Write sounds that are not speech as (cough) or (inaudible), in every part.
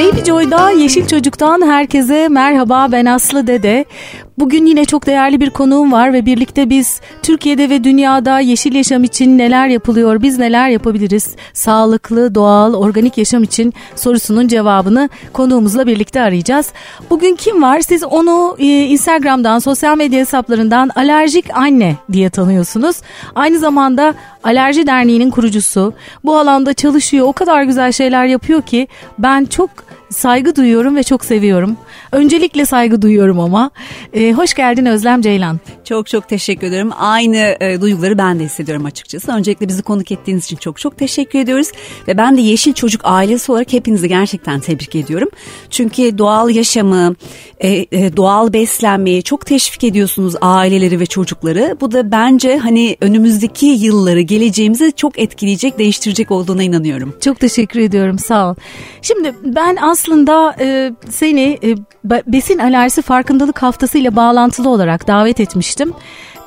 Baby Joy'da Yeşil Çocuk'tan herkese merhaba ben Aslı Dede. Bugün yine çok değerli bir konuğum var ve birlikte biz Türkiye'de ve dünyada yeşil yaşam için neler yapılıyor, biz neler yapabiliriz? Sağlıklı, doğal, organik yaşam için sorusunun cevabını konuğumuzla birlikte arayacağız. Bugün kim var? Siz onu e, Instagram'dan, sosyal medya hesaplarından alerjik anne diye tanıyorsunuz. Aynı zamanda Alerji Derneği'nin kurucusu. Bu alanda çalışıyor. O kadar güzel şeyler yapıyor ki ben çok saygı duyuyorum ve çok seviyorum. Öncelikle saygı duyuyorum ama. Ee, hoş geldin Özlem Ceylan. Çok çok teşekkür ederim. Aynı e, duyguları ben de hissediyorum açıkçası. Öncelikle bizi konuk ettiğiniz için çok çok teşekkür ediyoruz. Ve ben de Yeşil Çocuk ailesi olarak hepinizi gerçekten tebrik ediyorum. Çünkü doğal yaşamı, e, e, doğal beslenmeyi çok teşvik ediyorsunuz aileleri ve çocukları. Bu da bence hani önümüzdeki yılları, geleceğimizi çok etkileyecek, değiştirecek olduğuna inanıyorum. Çok teşekkür ediyorum sağ ol. Şimdi ben aslında e, seni e, besin alerjisi farkındalık haftası ile bağlantılı olarak davet etmiştim.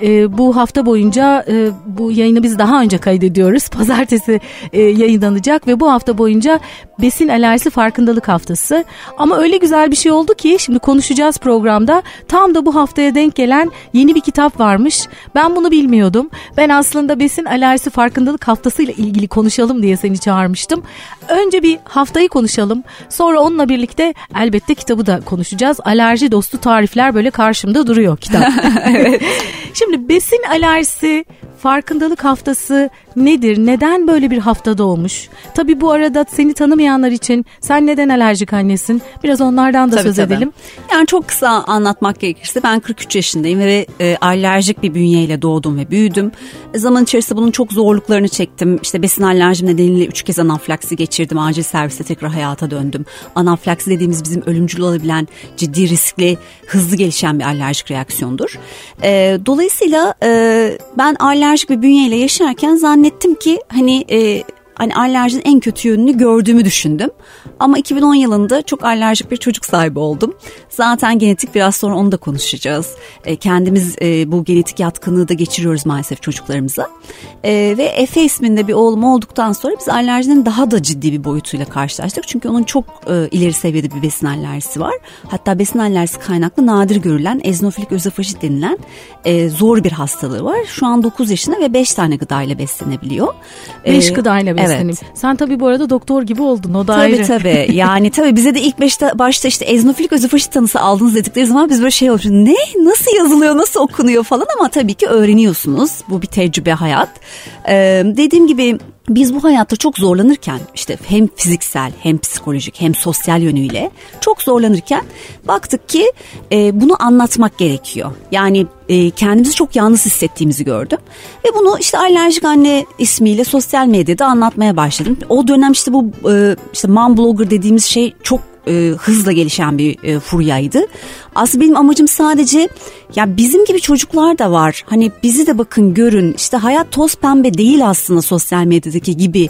E, bu hafta boyunca e, bu yayını biz daha önce kaydediyoruz. (laughs) Pazartesi e, yayınlanacak ve bu hafta boyunca besin alerjisi farkındalık haftası. Ama öyle güzel bir şey oldu ki şimdi konuşacağız programda. Tam da bu haftaya denk gelen yeni bir kitap varmış. Ben bunu bilmiyordum. Ben aslında besin alerjisi farkındalık haftası ile ilgili konuşalım diye seni çağırmıştım. Önce bir haftayı konuşalım. Sonra onunla birlikte elbette kitabı da konuşacağız. Alerji dostu tarifler böyle karşımda duruyor kitap. (laughs) (laughs) evet. Şimdi besin alerjisi farkındalık haftası nedir? Neden böyle bir hafta doğmuş? Tabii bu arada seni tanımayanlar için sen neden alerjik annesin? Biraz onlardan da tabii, söz tabii. edelim. Yani çok kısa anlatmak gerekirse ben 43 yaşındayım ve e, alerjik bir bünyeyle doğdum ve büyüdüm. Zaman içerisinde bunun çok zorluklarını çektim. İşte besin alerjim nedeniyle 3 kez anaflaksi geçirdim. Acil serviste tekrar hayata döndüm. Anaflaksi dediğimiz bizim ölümcül olabilen ciddi riskli hızlı gelişen bir alerjik reaksiyondur. E, dolayısıyla e, ben alerjik bir bünyeyle yaşarken zannettim ki hani e, hani alerjinin en kötü yönünü gördüğümü düşündüm. Ama 2010 yılında çok alerjik bir çocuk sahibi oldum. Zaten genetik biraz sonra onu da konuşacağız. E, kendimiz e, bu genetik yatkınlığı da geçiriyoruz maalesef çocuklarımıza. E, ve Efe isminde bir oğlum olduktan sonra biz alerjinin daha da ciddi bir boyutuyla karşılaştık. Çünkü onun çok e, ileri seviyede bir besin alerjisi var. Hatta besin alerjisi kaynaklı nadir görülen eznofilik özofajit denilen e, zor bir hastalığı var. Şu an 9 yaşında ve 5 tane gıdayla beslenebiliyor. 5 e, gıdayla besleneyim. Evet. Sen tabii bu arada doktor gibi oldun o da tabii, ayrı. Tabii tabii yani tabii bize de ilk başta, başta işte eznofilik özofajit tanısı aldınız dedikleri zaman biz böyle şey oluyoruz. Ne? Nasıl yazılıyor? Nasıl okunuyor falan ama tabii ki öğreniyorsunuz. Bu bir tecrübe hayat. Ee, dediğim gibi biz bu hayatta çok zorlanırken işte hem fiziksel hem psikolojik hem sosyal yönüyle çok zorlanırken baktık ki e, bunu anlatmak gerekiyor. Yani e, kendimizi çok yalnız hissettiğimizi gördüm ve bunu işte alerjik anne ismiyle sosyal medyada anlatmaya başladım. O dönem işte bu e, işte mom blogger dediğimiz şey çok e, hızla gelişen bir e, furyaydı. Aslında benim amacım sadece ya bizim gibi çocuklar da var. Hani bizi de bakın görün işte hayat toz pembe değil aslında sosyal medyadaki gibi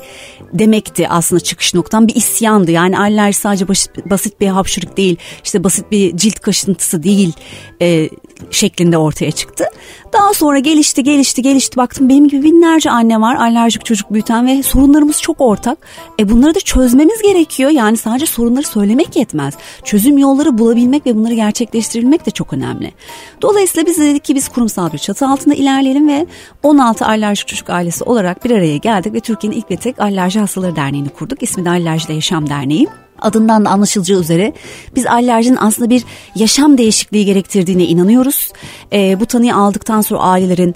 demekti aslında çıkış noktam bir isyandı. Yani alerji sadece basit, basit bir hapşırık değil işte basit bir cilt kaşıntısı değil e, şeklinde ortaya çıktı. Daha sonra gelişti gelişti gelişti baktım benim gibi binlerce anne var alerjik çocuk büyüten ve sorunlarımız çok ortak. E bunları da çözmemiz gerekiyor yani sadece sorunları söylemek yetmez. Çözüm yolları bulabilmek ve bunları gerçekleştirebilmek de çok önemli. Dolayısıyla biz dedik ki biz kurumsal bir çatı altında ilerleyelim ve 16 alerjik çocuk ailesi olarak bir araya geldik ve Türkiye'nin ilk ve tek alerji hastaları derneğini kurduk. İsmi de Alerjide Yaşam Derneği adından da anlaşılacağı üzere biz alerjinin aslında bir yaşam değişikliği gerektirdiğine inanıyoruz. E, bu tanıyı aldıktan sonra ailelerin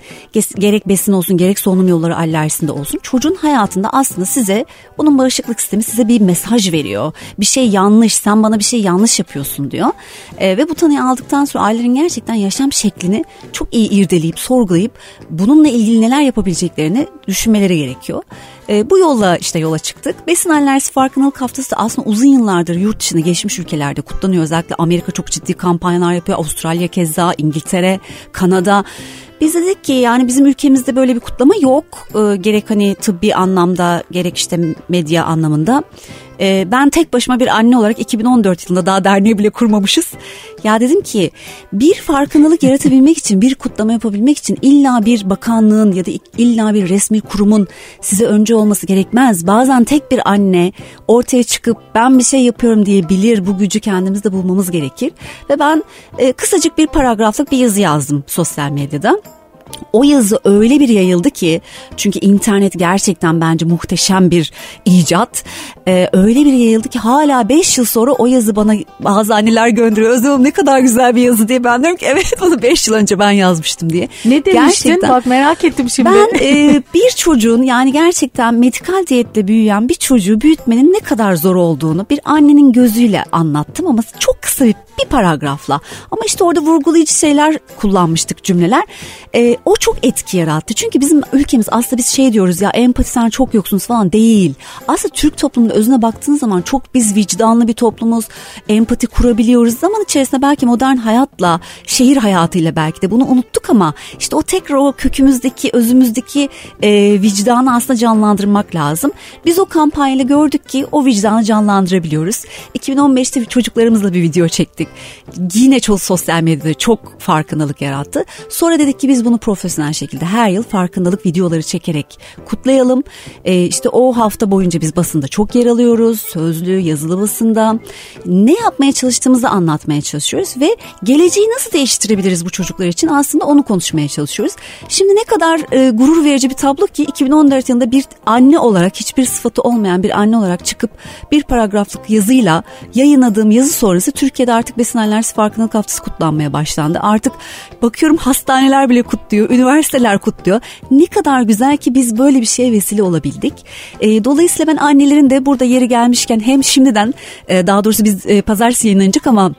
gerek besin olsun gerek solunum yolları alerjisinde olsun çocuğun hayatında aslında size onun bağışıklık sistemi size bir mesaj veriyor. Bir şey yanlış sen bana bir şey yanlış yapıyorsun diyor. E, ve bu tanıyı aldıktan sonra ailelerin gerçekten yaşam şeklini çok iyi irdeleyip sorgulayıp bununla ilgili neler yapabileceklerini düşünmeleri gerekiyor. E, bu yolla işte yola çıktık. Besin alerjisi farkındalık haftası da aslında uzun yıllardır yurt dışında gelişmiş ülkelerde kutlanıyor. Özellikle Amerika çok ciddi kampanyalar yapıyor. Avustralya keza, İngiltere, Kanada Biz dedik ki yani bizim ülkemizde böyle bir kutlama yok. E, gerek hani tıbbi anlamda gerek işte medya anlamında. E, ben tek başıma bir anne olarak 2014 yılında daha derneği bile kurmamışız. Ya dedim ki bir farkındalık yaratabilmek için bir kutlama yapabilmek için illa bir bakanlığın ya da illa bir resmi kurumun size önce olması gerekmez. Bazen tek bir anne ortaya çıkıp ben bir şey yapıyorum diyebilir. Bu gücü kendimizde bulmamız gerekir. Ve ben e, kısacık bir paragraflık bir yazı yazdım sosyal medyada. O yazı öyle bir yayıldı ki çünkü internet gerçekten bence muhteşem bir icat. Ee, öyle bir yayıldı ki hala 5 yıl sonra o yazı bana bazı anneler gönderiyor. Özlem ne kadar güzel bir yazı diye ben diyorum ki evet bunu 5 yıl önce ben yazmıştım diye. Ne demiştin gerçekten, bak merak ettim şimdi. Ben e, bir çocuğun yani gerçekten medikal diyetle büyüyen bir çocuğu büyütmenin ne kadar zor olduğunu bir annenin gözüyle anlattım ama çok kısa bir bir paragrafla. Ama işte orada vurgulayıcı şeyler kullanmıştık cümleler. O çok etki yarattı. Çünkü bizim ülkemiz aslında biz şey diyoruz ya empati sen çok yoksunuz falan değil. Aslında Türk toplumunun özüne baktığınız zaman çok biz vicdanlı bir toplumuz. Empati kurabiliyoruz. Zaman içerisinde belki modern hayatla, şehir hayatıyla belki de bunu unuttuk ama işte o tekrar o kökümüzdeki, özümüzdeki e, vicdanı aslında canlandırmak lazım. Biz o kampanyayla gördük ki o vicdanı canlandırabiliyoruz. 2015'te çocuklarımızla bir video çektik Yine çok sosyal medyada çok farkındalık yarattı. Sonra dedik ki biz bunu profesyonel şekilde her yıl farkındalık videoları çekerek kutlayalım. Ee, işte o hafta boyunca biz basında çok yer alıyoruz. Sözlü, yazılı basında. Ne yapmaya çalıştığımızı anlatmaya çalışıyoruz ve geleceği nasıl değiştirebiliriz bu çocuklar için aslında onu konuşmaya çalışıyoruz. Şimdi ne kadar e, gurur verici bir tablo ki 2014 yılında bir anne olarak hiçbir sıfatı olmayan bir anne olarak çıkıp bir paragraflık yazıyla yayınladığım yazı sonrası Türkiye'de artık besin alerjisi farkındalık haftası kutlanmaya başlandı. Artık bakıyorum hastaneler bile kutluyor, üniversiteler kutluyor. Ne kadar güzel ki biz böyle bir şeye vesile olabildik. E, dolayısıyla ben annelerin de burada yeri gelmişken hem şimdiden e, daha doğrusu biz e, pazartesi yayınlanacak ama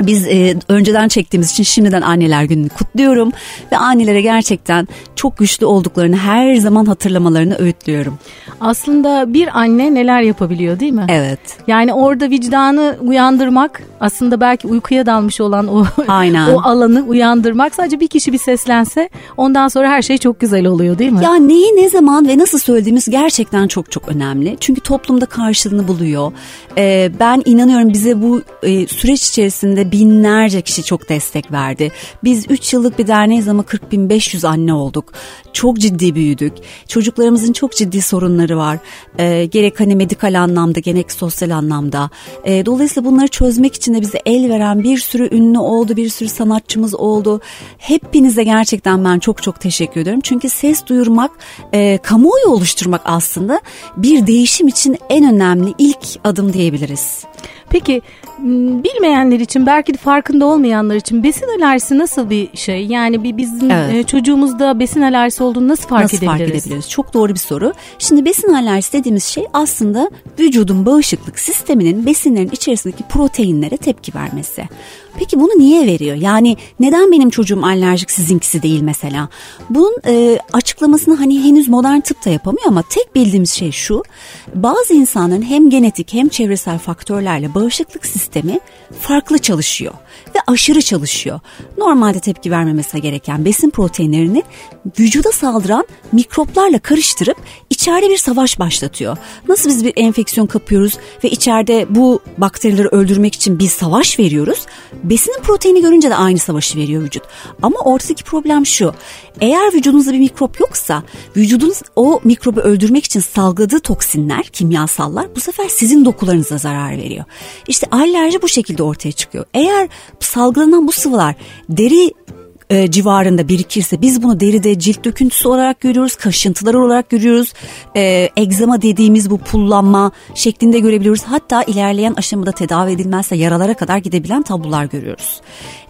biz e, önceden çektiğimiz için şimdiden anneler gününü kutluyorum ve annelere gerçekten çok güçlü olduklarını her zaman hatırlamalarını öğütlüyorum. Aslında bir anne neler yapabiliyor değil mi? Evet. Yani orada vicdanı uyandırmak aslında belki uykuya dalmış olan o Aynen. (laughs) o alanı uyandırmak sadece bir kişi bir seslense ondan sonra her şey çok güzel oluyor değil mi? Ya neyi ne zaman ve nasıl söylediğimiz gerçekten çok çok önemli. Çünkü toplumda karşılığını buluyor. Ee, ben inanıyorum bize bu e, süreç içerisinde binlerce kişi çok destek verdi. Biz 3 yıllık bir derneğiz ama 40 bin 500 anne olduk. Çok ciddi büyüdük. Çocuklarımızın çok ciddi sorunları var. E, gerek hani medikal anlamda gerek sosyal anlamda. E, dolayısıyla bunları çözmek için de bize el veren bir sürü ünlü oldu, bir sürü sanatçımız oldu. Hepinize gerçekten ben çok çok teşekkür ediyorum. Çünkü ses duyurmak, e, kamuoyu oluşturmak aslında bir değişim için en önemli ilk adım diyebiliriz. Peki bilmeyenler için belki de farkında olmayanlar için besin alerjisi nasıl bir şey? Yani bir bizim evet. E, çocuğumuzda besin alerjisi olduğunu nasıl fark nasıl edebiliriz? fark edebiliriz? Çok doğru bir soru. Şimdi besin alerjisi dediğimiz şey aslında vücudun bağışıklık sisteminin besinlerin içerisindeki proteinlere tepki vermesi. Peki bunu niye veriyor? Yani neden benim çocuğum alerjik sizinkisi değil mesela? Bunun e, açıklamasını hani henüz modern tıp da yapamıyor ama tek bildiğimiz şey şu. Bazı insanların hem genetik hem çevresel faktörlerle bağışıklık sistemi farklı çalışıyor ve aşırı çalışıyor. Normalde tepki vermemesi gereken besin proteinlerini vücuda saldıran mikroplarla karıştırıp içeride bir savaş başlatıyor. Nasıl biz bir enfeksiyon kapıyoruz ve içeride bu bakterileri öldürmek için bir savaş veriyoruz. Besinin proteini görünce de aynı savaşı veriyor vücut. Ama ortadaki problem şu. Eğer vücudunuzda bir mikrop yoksa vücudunuz o mikrobu öldürmek için salgıladığı toksinler, kimyasallar bu sefer sizin dokularınıza zarar veriyor. İşte alerji bu şekilde ortaya çıkıyor. Eğer salgılanan bu sıvılar deri e, civarında birikirse biz bunu deride cilt döküntüsü olarak görüyoruz, kaşıntılar olarak görüyoruz. E, egzama dediğimiz bu pullanma şeklinde görebiliyoruz. Hatta ilerleyen aşamada tedavi edilmezse yaralara kadar gidebilen tablolar görüyoruz.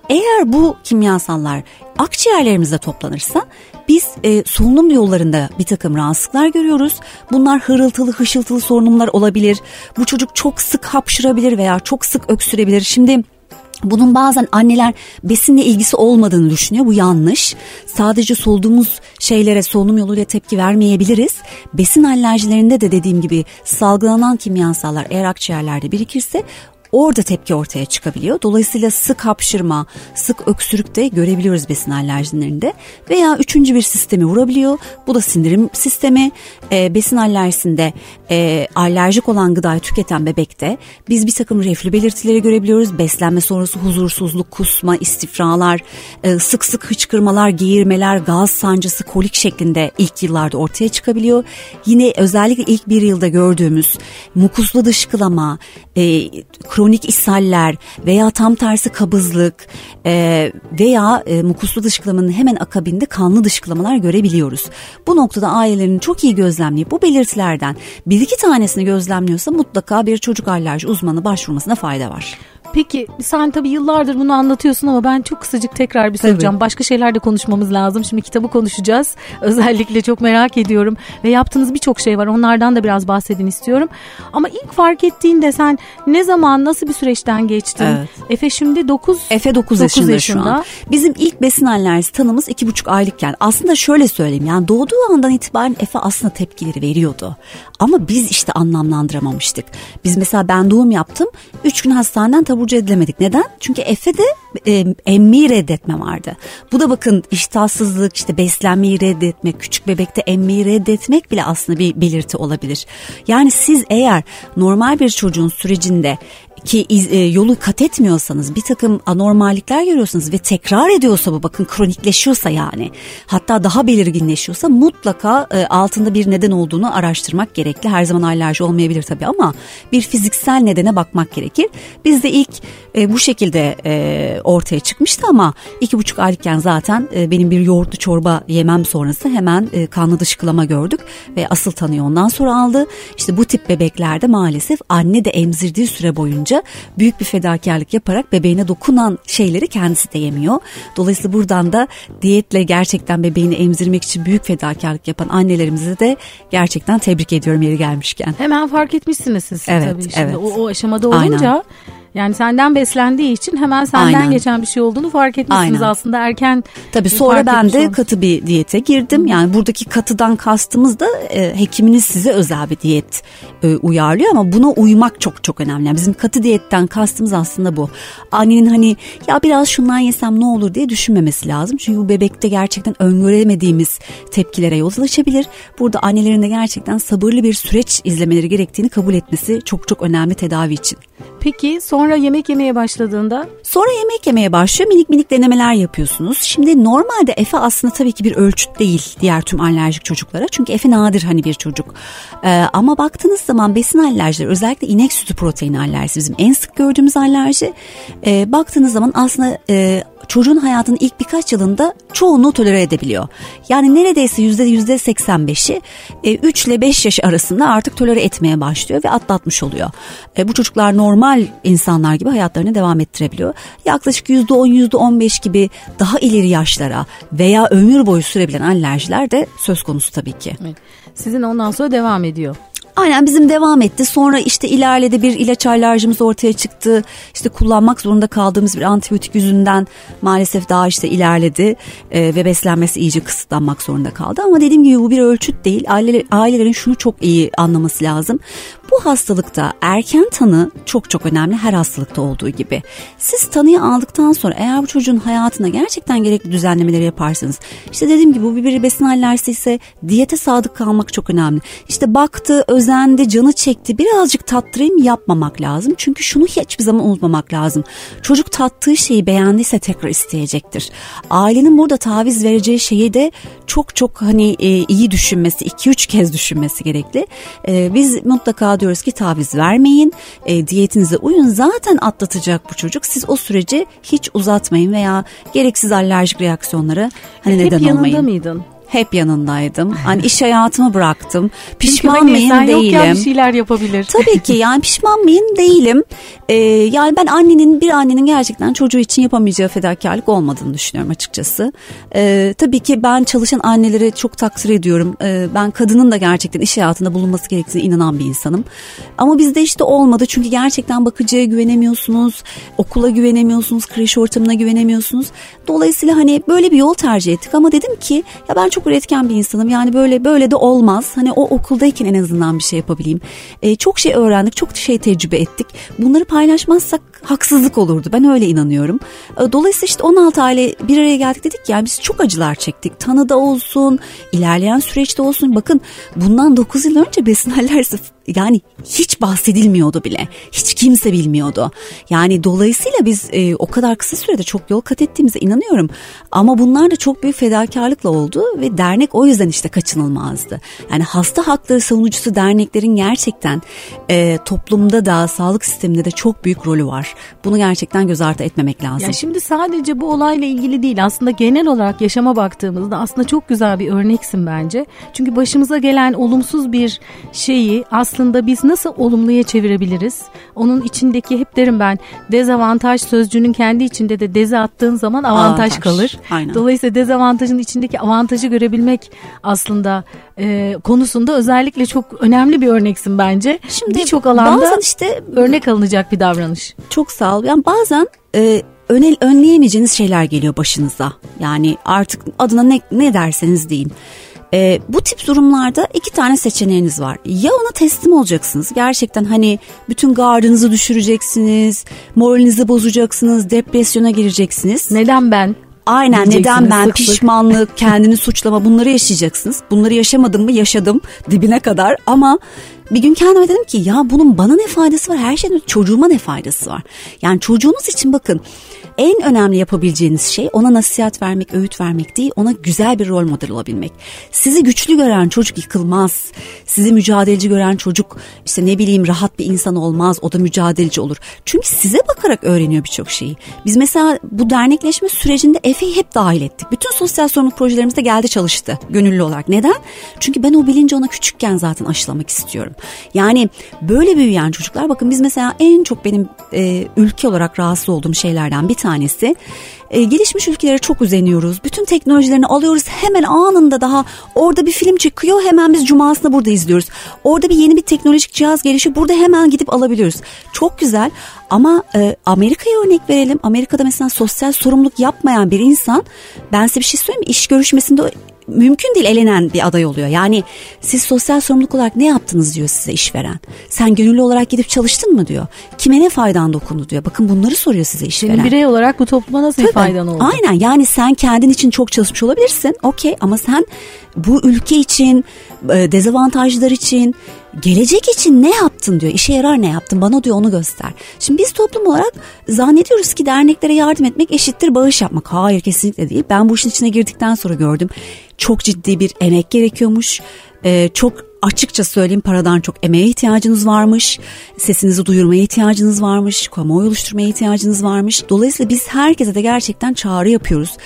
Eğer bu kimyasallar akciğerlerimizde toplanırsa biz e, solunum yollarında bir takım rahatsızlıklar görüyoruz. Bunlar hırıltılı hışıltılı sorunumlar olabilir. Bu çocuk çok sık hapşırabilir veya çok sık öksürebilir. Şimdi bunun bazen anneler besinle ilgisi olmadığını düşünüyor. Bu yanlış. Sadece solduğumuz şeylere solunum yoluyla tepki vermeyebiliriz. Besin alerjilerinde de dediğim gibi salgılanan kimyasallar eğer akciğerlerde birikirse orada tepki ortaya çıkabiliyor. Dolayısıyla sık hapşırma, sık öksürük de görebiliyoruz besin alerjilerinde. Veya üçüncü bir sistemi vurabiliyor. Bu da sindirim sistemi. E, besin alerjisinde e, alerjik olan gıdayı tüketen bebekte biz bir takım reflü belirtileri görebiliyoruz. Beslenme sonrası huzursuzluk, kusma, istifralar, e, sık sık hıçkırmalar, geğirmeler, gaz sancısı, kolik şeklinde ilk yıllarda ortaya çıkabiliyor. Yine özellikle ilk bir yılda gördüğümüz mukuslu dışkılama, e, kronik ishaller veya tam tersi kabızlık e, veya e, mukuslu dışkılamanın hemen akabinde kanlı dışkılamalar görebiliyoruz. Bu noktada ailelerin çok iyi gözlemleyip bu belirtilerden bir iki tanesini gözlemliyorsa mutlaka bir çocuk alerji uzmanı başvurmasına fayda var. Peki sen tabii yıllardır bunu anlatıyorsun ama ben çok kısacık tekrar bir soracağım. Başka şeyler de konuşmamız lazım. Şimdi kitabı konuşacağız. (laughs) Özellikle çok merak ediyorum. Ve yaptığınız birçok şey var. Onlardan da biraz bahsedin istiyorum. Ama ilk fark ettiğinde sen ne zaman nasıl bir süreçten geçtin? Evet. Efe şimdi 9 Efe 9, 9 yaşında, yaşında şu an. Bizim ilk besin alerjisi tanımız 2,5 aylıkken. Aslında şöyle söyleyeyim yani doğduğu andan itibaren Efe aslında tepkileri veriyordu. Ama biz işte anlamlandıramamıştık. Biz mesela ben doğum yaptım. 3 gün hastaneden taburcu edilemedik. Neden? Çünkü Efe'de e, emmiyi reddetme vardı. Bu da bakın iştahsızlık, işte beslenmeyi reddetmek, küçük bebekte emmiyi reddetmek bile aslında bir belirti olabilir. Yani siz eğer normal bir çocuğun sürecinde ki e, yolu kat etmiyorsanız bir takım anormallikler görüyorsanız ve tekrar ediyorsa bu bakın kronikleşiyorsa yani hatta daha belirginleşiyorsa mutlaka e, altında bir neden olduğunu araştırmak gerekli. Her zaman alerji olmayabilir tabii ama bir fiziksel nedene bakmak gerekir. Biz de ilk e, bu şekilde e, ortaya çıkmıştı ama iki buçuk aylıkken zaten e, benim bir yoğurtlu çorba yemem sonrası hemen e, kanlı dışkılama gördük ve asıl tanıyı ondan sonra aldı. İşte bu tip bebeklerde maalesef anne de emzirdiği süre boyunca büyük bir fedakarlık yaparak bebeğine dokunan şeyleri kendisi de yemiyor. Dolayısıyla buradan da diyetle gerçekten bebeğini emzirmek için büyük fedakarlık yapan annelerimizi de gerçekten tebrik ediyorum yeri gelmişken. Hemen fark etmişsiniz siz evet, tabii. Şimdi evet. o, o aşamada olunca Aynen. Yani senden beslendiği için hemen senden Aynen. geçen bir şey olduğunu fark etmişsiniz Aynen. aslında erken. Tabii sonra ben de olmuş. katı bir diyete girdim. Yani buradaki katıdan kastımız da e, hekiminiz size özel bir diyet e, uyarlıyor ama buna uymak çok çok önemli. Yani bizim katı diyetten kastımız aslında bu. Annenin hani ya biraz şundan yesem ne olur diye düşünmemesi lazım. Çünkü bu bebekte gerçekten öngöremediğimiz tepkilere yol açabilir. Burada annelerin de gerçekten sabırlı bir süreç izlemeleri gerektiğini kabul etmesi çok çok önemli tedavi için. Peki sonra yemek yemeye başladığında? Sonra yemek yemeye başlıyor. Minik minik denemeler yapıyorsunuz. Şimdi normalde Efe aslında tabii ki bir ölçüt değil diğer tüm alerjik çocuklara. Çünkü Efe nadir hani bir çocuk. Ee, ama baktığınız zaman besin alerjileri özellikle inek sütü proteini alerjisi bizim en sık gördüğümüz alerji. Ee, baktığınız zaman aslında e, çocuğun hayatının ilk birkaç yılında çoğunluğu tolere edebiliyor. Yani neredeyse yüzde yüzde 85'i 3 ile 5 yaş arasında artık tolere etmeye başlıyor ve atlatmış oluyor. E, bu çocuklar normal insanlar gibi hayatlarını devam ettirebiliyor. Yaklaşık yüzde 10 yüzde 15 gibi daha ileri yaşlara veya ömür boyu sürebilen alerjiler de söz konusu tabii ki. Sizin ondan sonra devam ediyor. Aynen bizim devam etti. Sonra işte ilerledi bir ilaç alerjimiz ortaya çıktı. İşte kullanmak zorunda kaldığımız bir antibiyotik yüzünden maalesef daha işte ilerledi e, ve beslenmesi iyice kısıtlanmak zorunda kaldı. Ama dediğim gibi bu bir ölçüt değil. Aileler, ailelerin şunu çok iyi anlaması lazım. Bu hastalıkta erken tanı çok çok önemli her hastalıkta olduğu gibi. Siz tanıyı aldıktan sonra eğer bu çocuğun hayatına gerçekten gerekli düzenlemeleri yaparsanız işte dediğim gibi bu bir besin alerjisi ise diyete sadık kalmak çok önemli. İşte baktı, özendi, canı çekti birazcık tattırayım yapmamak lazım. Çünkü şunu hiçbir zaman unutmamak lazım. Çocuk tattığı şeyi beğendiyse tekrar isteyecektir. Ailenin burada taviz vereceği şeyi de çok çok hani e, iyi düşünmesi, iki üç kez düşünmesi gerekli. E, biz mutlaka diyoruz ki taviz vermeyin, e, diyetinize uyun zaten atlatacak bu çocuk. Siz o süreci hiç uzatmayın veya gereksiz alerjik reaksiyonlara hani Hep neden olmayın. Hep yanında mıydın? Hep yanındaydım. (laughs) Hani iş hayatımı bıraktım. Pişman hani mıyım sen değilim. Yokken bir şeyler yapabilir. Tabii ki yani pişman mıyım değilim. Ee, yani ben annenin bir annenin gerçekten çocuğu için yapamayacağı fedakarlık olmadığını düşünüyorum açıkçası. Ee, tabii ki ben çalışan anneleri çok takdir ediyorum. Ee, ben kadının da gerçekten iş hayatında bulunması gerektiğine inanan bir insanım. Ama bizde işte olmadı çünkü gerçekten bakıcıya güvenemiyorsunuz, okula güvenemiyorsunuz, kreş ortamına güvenemiyorsunuz. Dolayısıyla hani böyle bir yol tercih ettik ama dedim ki ya ben çok çok üretken bir insanım. Yani böyle böyle de olmaz. Hani o okuldayken en azından bir şey yapabileyim. E, çok şey öğrendik, çok şey tecrübe ettik. Bunları paylaşmazsak haksızlık olurdu. Ben öyle inanıyorum. E, dolayısıyla işte 16 aile bir araya geldik dedik ya biz çok acılar çektik. Tanıda olsun, ilerleyen süreçte olsun. Bakın bundan 9 yıl önce besin alerjisi yani hiç bahsedilmiyordu bile. Hiç kimse bilmiyordu. Yani dolayısıyla biz e, o kadar kısa sürede çok yol kat ettiğimize inanıyorum. Ama bunlar da çok büyük fedakarlıkla oldu ve dernek o yüzden işte kaçınılmazdı. Yani hasta hakları savunucusu derneklerin gerçekten e, toplumda da sağlık sisteminde de çok büyük rolü var. Bunu gerçekten göz ardı etmemek lazım. Ya şimdi sadece bu olayla ilgili değil aslında genel olarak yaşama baktığımızda aslında çok güzel bir örneksin bence. Çünkü başımıza gelen olumsuz bir şeyi aslında biz nasıl olumluya çevirebiliriz? Onun içindeki hep derim ben dezavantaj sözcüğünün kendi içinde de deze attığın zaman avantaj, avantaj. kalır. Aynen. Dolayısıyla dezavantajın içindeki avantajı görebilmek aslında e, konusunda özellikle çok önemli bir örneksin bence. Şimdi birçok alanda bazen işte örnek alınacak bir davranış. Çok sağ ol. Yani bazen e, öne, önleyemeyeceğiniz şeyler geliyor başınıza. Yani artık adına ne, ne derseniz deyin. E, bu tip durumlarda iki tane seçeneğiniz var. Ya ona teslim olacaksınız. Gerçekten hani bütün gardınızı düşüreceksiniz, moralinizi bozacaksınız, depresyona gireceksiniz. Neden ben? Aynen neden ben sık pişmanlık, kendini suçlama bunları yaşayacaksınız. Bunları yaşamadım mı yaşadım dibine kadar ama bir gün kendime dedim ki ya bunun bana ne faydası var her şeyin çocuğuma ne faydası var. Yani çocuğunuz için bakın en önemli yapabileceğiniz şey ona nasihat vermek, öğüt vermek değil, ona güzel bir rol model olabilmek. Sizi güçlü gören çocuk yıkılmaz. Sizi mücadeleci gören çocuk işte ne bileyim rahat bir insan olmaz, o da mücadeleci olur. Çünkü size bakarak öğreniyor birçok şeyi. Biz mesela bu dernekleşme sürecinde Efe'yi hep dahil ettik. Bütün sosyal sorumluluk projelerimizde geldi çalıştı gönüllü olarak. Neden? Çünkü ben o bilinci ona küçükken zaten aşılamak istiyorum. Yani böyle büyüyen çocuklar bakın biz mesela en çok benim e, ülke olarak rahatsız olduğum şeylerden bir tanesi e, gelişmiş ülkelere çok üzeniyoruz. Bütün teknolojilerini alıyoruz hemen anında daha orada bir film çıkıyor hemen biz cumasında burada izliyoruz. Orada bir yeni bir teknolojik cihaz gelişiyor burada hemen gidip alabiliyoruz. Çok güzel ama e, Amerika'ya örnek verelim. Amerika'da mesela sosyal sorumluluk yapmayan bir insan ben size bir şey söyleyeyim mi? İş görüşmesinde mümkün değil elenen bir aday oluyor. Yani siz sosyal sorumluluk olarak ne yaptınız diyor size işveren. Sen gönüllü olarak gidip çalıştın mı diyor. Kime ne faydan dokundu diyor. Bakın bunları soruyor size işveren. Senin birey olarak bu topluma nasıl Tabii, faydan oldu? Aynen yani sen kendin için çok çalışmış olabilirsin. Okey ama sen bu ülke için, e, dezavantajlar için, gelecek için ne yaptın diyor. İşe yarar ne yaptın bana diyor onu göster. Şimdi biz toplum olarak zannediyoruz ki derneklere yardım etmek eşittir bağış yapmak. Hayır kesinlikle değil. Ben bu işin içine girdikten sonra gördüm. Çok ciddi bir emek gerekiyormuş. Ee, çok açıkça söyleyeyim paradan çok emeğe ihtiyacınız varmış. Sesinizi duyurmaya ihtiyacınız varmış. Kamuoyu oluşturmaya ihtiyacınız varmış. Dolayısıyla biz herkese de gerçekten çağrı yapıyoruz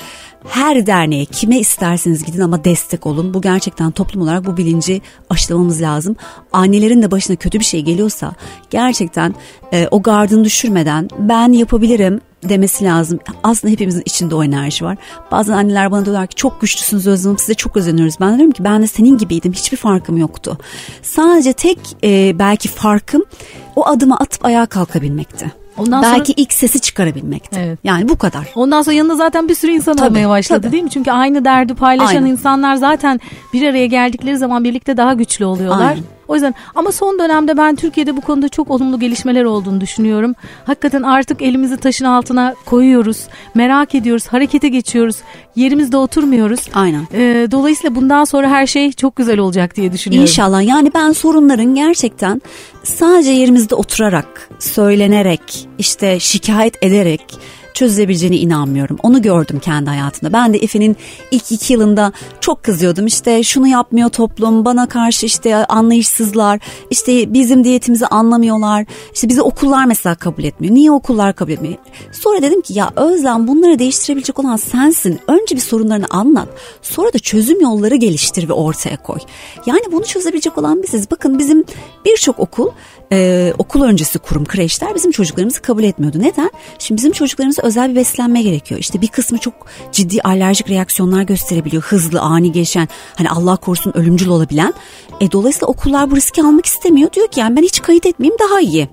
her derneğe kime isterseniz gidin ama destek olun. Bu gerçekten toplum olarak bu bilinci aşılamamız lazım. Annelerin de başına kötü bir şey geliyorsa gerçekten e, o gardını düşürmeden ben yapabilirim demesi lazım. Aslında hepimizin içinde o enerji var. Bazen anneler bana diyorlar ki çok güçlüsünüz Özlem size çok özeniyoruz. Ben diyorum ki ben de senin gibiydim hiçbir farkım yoktu. Sadece tek e, belki farkım o adımı atıp ayağa kalkabilmekti. Ondan Belki sonra... ilk sesi çıkarabilmekti. Evet. Yani bu kadar. Ondan sonra yanında zaten bir sürü insan tabii, olmaya başladı tabii. değil mi? Çünkü aynı derdi paylaşan Aynen. insanlar zaten bir araya geldikleri zaman birlikte daha güçlü oluyorlar. Aynen. O yüzden ama son dönemde ben Türkiye'de bu konuda çok olumlu gelişmeler olduğunu düşünüyorum. Hakikaten artık elimizi taşın altına koyuyoruz. Merak ediyoruz, harekete geçiyoruz. Yerimizde oturmuyoruz. Aynen. Ee, dolayısıyla bundan sonra her şey çok güzel olacak diye düşünüyorum. İnşallah. Yani ben sorunların gerçekten sadece yerimizde oturarak, söylenerek, işte şikayet ederek çözülebileceğine inanmıyorum. Onu gördüm kendi hayatımda. Ben de Efe'nin ilk iki yılında çok kızıyordum. İşte şunu yapmıyor toplum, bana karşı işte anlayışsızlar, işte bizim diyetimizi anlamıyorlar. İşte bizi okullar mesela kabul etmiyor. Niye okullar kabul etmiyor? Sonra dedim ki ya Özlem bunları değiştirebilecek olan sensin. Önce bir sorunlarını anlat. Sonra da çözüm yolları geliştir ve ortaya koy. Yani bunu çözebilecek olan biziz. Bakın bizim birçok okul e, okul öncesi kurum kreşler bizim çocuklarımızı kabul etmiyordu. Neden? Şimdi bizim çocuklarımızı özel bir beslenme gerekiyor. İşte bir kısmı çok ciddi alerjik reaksiyonlar gösterebiliyor. Hızlı, ani gelişen, hani Allah korusun ölümcül olabilen. E, dolayısıyla okullar bu riski almak istemiyor. Diyor ki yani ben hiç kayıt etmeyeyim daha iyi.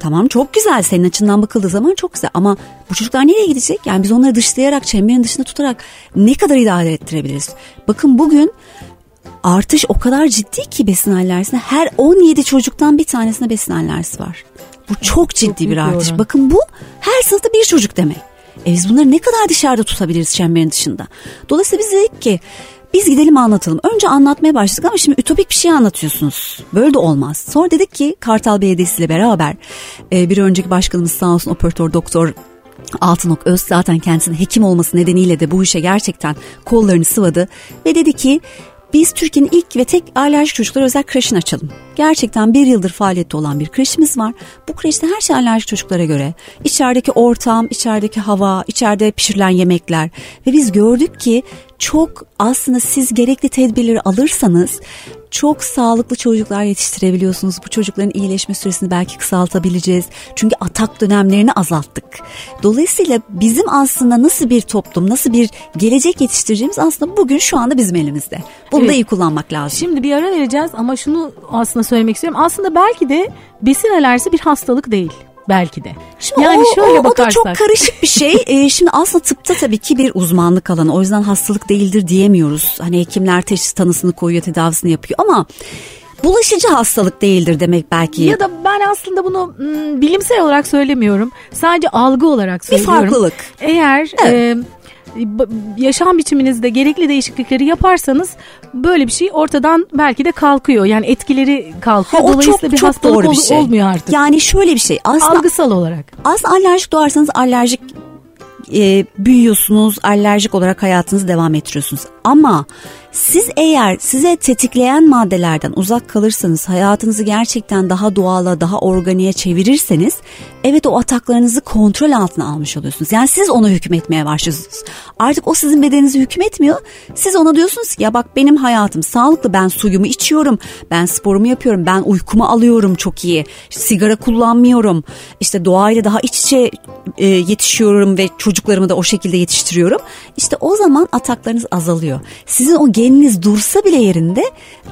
Tamam çok güzel senin açından bakıldığı zaman çok güzel ama bu çocuklar nereye gidecek? Yani biz onları dışlayarak çemberin dışında tutarak ne kadar idare ettirebiliriz? Bakın bugün artış o kadar ciddi ki besin alerjisine her 17 çocuktan bir tanesine besin alerjisi var. Bu çok ciddi bir artış. Bakın bu her sınıfta bir çocuk demek. E biz bunları ne kadar dışarıda tutabiliriz çemberin dışında? Dolayısıyla biz dedik ki biz gidelim anlatalım. Önce anlatmaya başladık ama şimdi ütopik bir şey anlatıyorsunuz. Böyle de olmaz. Sonra dedik ki Kartal Belediyesi ile beraber e, bir önceki başkanımız sağ olsun operatör doktor Altınok Öz zaten kendisinin hekim olması nedeniyle de bu işe gerçekten kollarını sıvadı ve dedi ki biz Türkiye'nin ilk ve tek alerjik çocuklar özel kreşini açalım. Gerçekten bir yıldır faaliyette olan bir kreşimiz var. Bu kreşte her şey alerjik çocuklara göre. İçerideki ortam, içerideki hava, içeride pişirilen yemekler ve biz gördük ki çok aslında siz gerekli tedbirleri alırsanız çok sağlıklı çocuklar yetiştirebiliyorsunuz. Bu çocukların iyileşme süresini belki kısaltabileceğiz. Çünkü atak dönemlerini azalttık. Dolayısıyla bizim aslında nasıl bir toplum, nasıl bir gelecek yetiştireceğimiz aslında bugün şu anda bizim elimizde. Bunu evet. da iyi kullanmak lazım. Şimdi bir ara vereceğiz ama şunu aslında söylemek istiyorum. Aslında belki de besin alerjisi bir hastalık değil belki de. Şimdi yani o, şöyle o, bakarsak. O da çok karışık bir şey. (laughs) ee, şimdi aslında tıpta tabii ki bir uzmanlık alanı. O yüzden hastalık değildir diyemiyoruz. Hani hekimler teşhis tanısını koyuyor, tedavisini yapıyor ama bulaşıcı hastalık değildir demek belki. Ya da ben aslında bunu m, bilimsel olarak söylemiyorum. Sadece algı olarak söylüyorum. Bir farklılık. Eğer evet. e, yaşam biçiminizde gerekli değişiklikleri yaparsanız böyle bir şey ortadan belki de kalkıyor. Yani etkileri kalkıyor. Ha, Dolayısıyla çok, bir çok hastalık doğru bir şey. olmuyor artık. Yani şöyle bir şey. Aslında, Algısal olarak. Aslında alerjik doğarsanız alerjik e, büyüyorsunuz, alerjik olarak hayatınızı devam ettiriyorsunuz. Ama siz eğer size tetikleyen maddelerden uzak kalırsanız, hayatınızı gerçekten daha doğala, daha organiğe çevirirseniz, evet o ataklarınızı kontrol altına almış oluyorsunuz. Yani siz ona hükmetmeye başlıyorsunuz. Artık o sizin bedeninizi hükmetmiyor. Siz ona diyorsunuz ki ya bak benim hayatım sağlıklı, ben suyumu içiyorum, ben sporumu yapıyorum, ben uykumu alıyorum çok iyi, sigara kullanmıyorum, işte doğayla daha iç içe e, yetişiyorum ve çocuklarımı da o şekilde yetiştiriyorum. İşte o zaman ataklarınız azalıyor. Sizin o geniniz dursa bile yerinde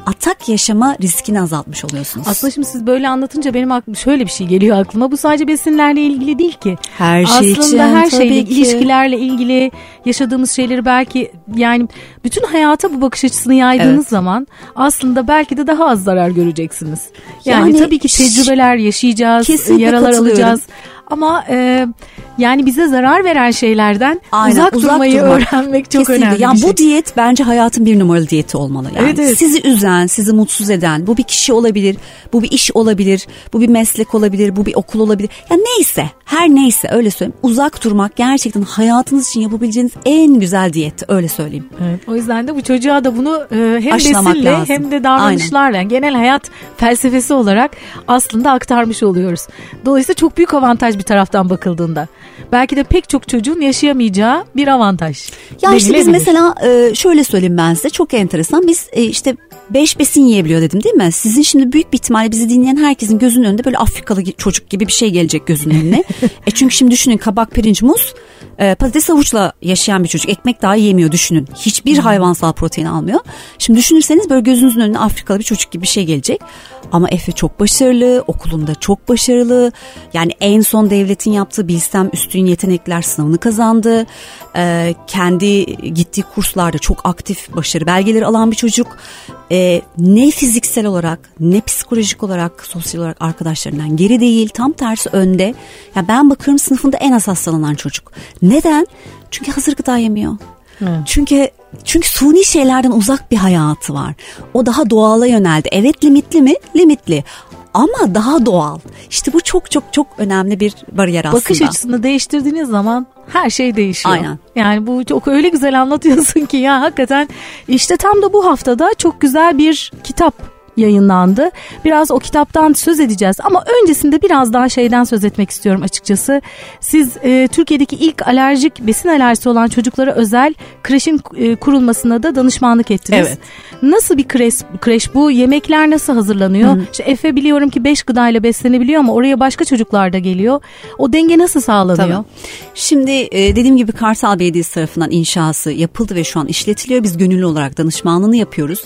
atak yaşama riskini azaltmış oluyorsunuz. Aslında şimdi siz böyle anlatınca benim aklıma şöyle bir şey geliyor aklıma. Bu sadece besinlerle ilgili değil ki. Her şey Aslında için, her şeyle ki. ilişkilerle ilgili yaşadığımız şeyleri belki yani bütün hayata bu bakış açısını yaydığınız evet. zaman aslında belki de daha az zarar göreceksiniz. Yani, yani tabii ki tecrübeler yaşayacağız, yaralar alacağız. Ama e, yani bize zarar veren şeylerden Aynen, uzak, uzak durmayı durmak. öğrenmek çok Kesinlikle. önemli. Yani bu diyet bence hayatın bir numaralı diyeti olmalı. Yani evet, evet. sizi üzen, sizi mutsuz eden, bu bir kişi olabilir, bu bir iş olabilir, bu bir meslek olabilir, bu bir okul olabilir. Ya neyse, her neyse öyle söyleyeyim. Uzak durmak gerçekten hayatınız için yapabileceğiniz en güzel diyet öyle söyleyeyim. Evet. O yüzden de bu çocuğa da bunu e, hem Aşılamak besille lazım. hem de davranışlarla yani genel hayat felsefesi olarak aslında aktarmış oluyoruz. Dolayısıyla çok büyük avantaj bir taraftan bakıldığında. Belki de pek çok çocuğun yaşayamayacağı bir avantaj. Ya işte biz mesela e, şöyle söyleyeyim ben size çok enteresan. Biz e, işte beş besin yiyebiliyor dedim değil mi? Sizin şimdi büyük bir ihtimalle bizi dinleyen herkesin gözünün önünde böyle Afrikalı çocuk gibi bir şey gelecek gözünün önüne. (laughs) e çünkü şimdi düşünün kabak, pirinç, muz, e, patates havuçla yaşayan bir çocuk. Ekmek daha yemiyor düşünün. Hiçbir hmm. hayvansal protein almıyor. Şimdi düşünürseniz böyle gözünüzün önüne Afrikalı bir çocuk gibi bir şey gelecek. Ama Efe çok başarılı, okulunda çok başarılı. Yani en son devletin yaptığı Bilsem Üstün Yetenekler sınavını kazandı. Ee, kendi gittiği kurslarda çok aktif başarı belgeleri alan bir çocuk. Ee, ne fiziksel olarak ne psikolojik olarak sosyal olarak arkadaşlarından geri değil. Tam tersi önde. Ya ben bakıyorum sınıfında en az hastalanan çocuk. Neden? Çünkü hazır gıda yemiyor. Evet. Çünkü çünkü suni şeylerden uzak bir hayatı var. O daha doğala yöneldi. Evet limitli mi? Limitli ama daha doğal. İşte bu çok çok çok önemli bir bariyer aslında. Bakış açısını değiştirdiğiniz zaman her şey değişiyor. Aynen. Yani bu çok öyle güzel anlatıyorsun ki ya hakikaten işte tam da bu haftada çok güzel bir kitap yayınlandı. Biraz o kitaptan söz edeceğiz ama öncesinde biraz daha şeyden söz etmek istiyorum açıkçası. Siz e, Türkiye'deki ilk alerjik besin alerjisi olan çocuklara özel kreşin e, kurulmasına da danışmanlık ettiniz. Evet. Nasıl bir kreş, kreş bu? Yemekler nasıl hazırlanıyor? Hı. İşte Efe biliyorum ki 5 gıdayla beslenebiliyor ama oraya başka çocuklar da geliyor. O denge nasıl sağlanıyor? Tabii. Şimdi e, dediğim gibi Kartal Belediyesi tarafından inşası yapıldı ve şu an işletiliyor. Biz gönüllü olarak danışmanlığını yapıyoruz.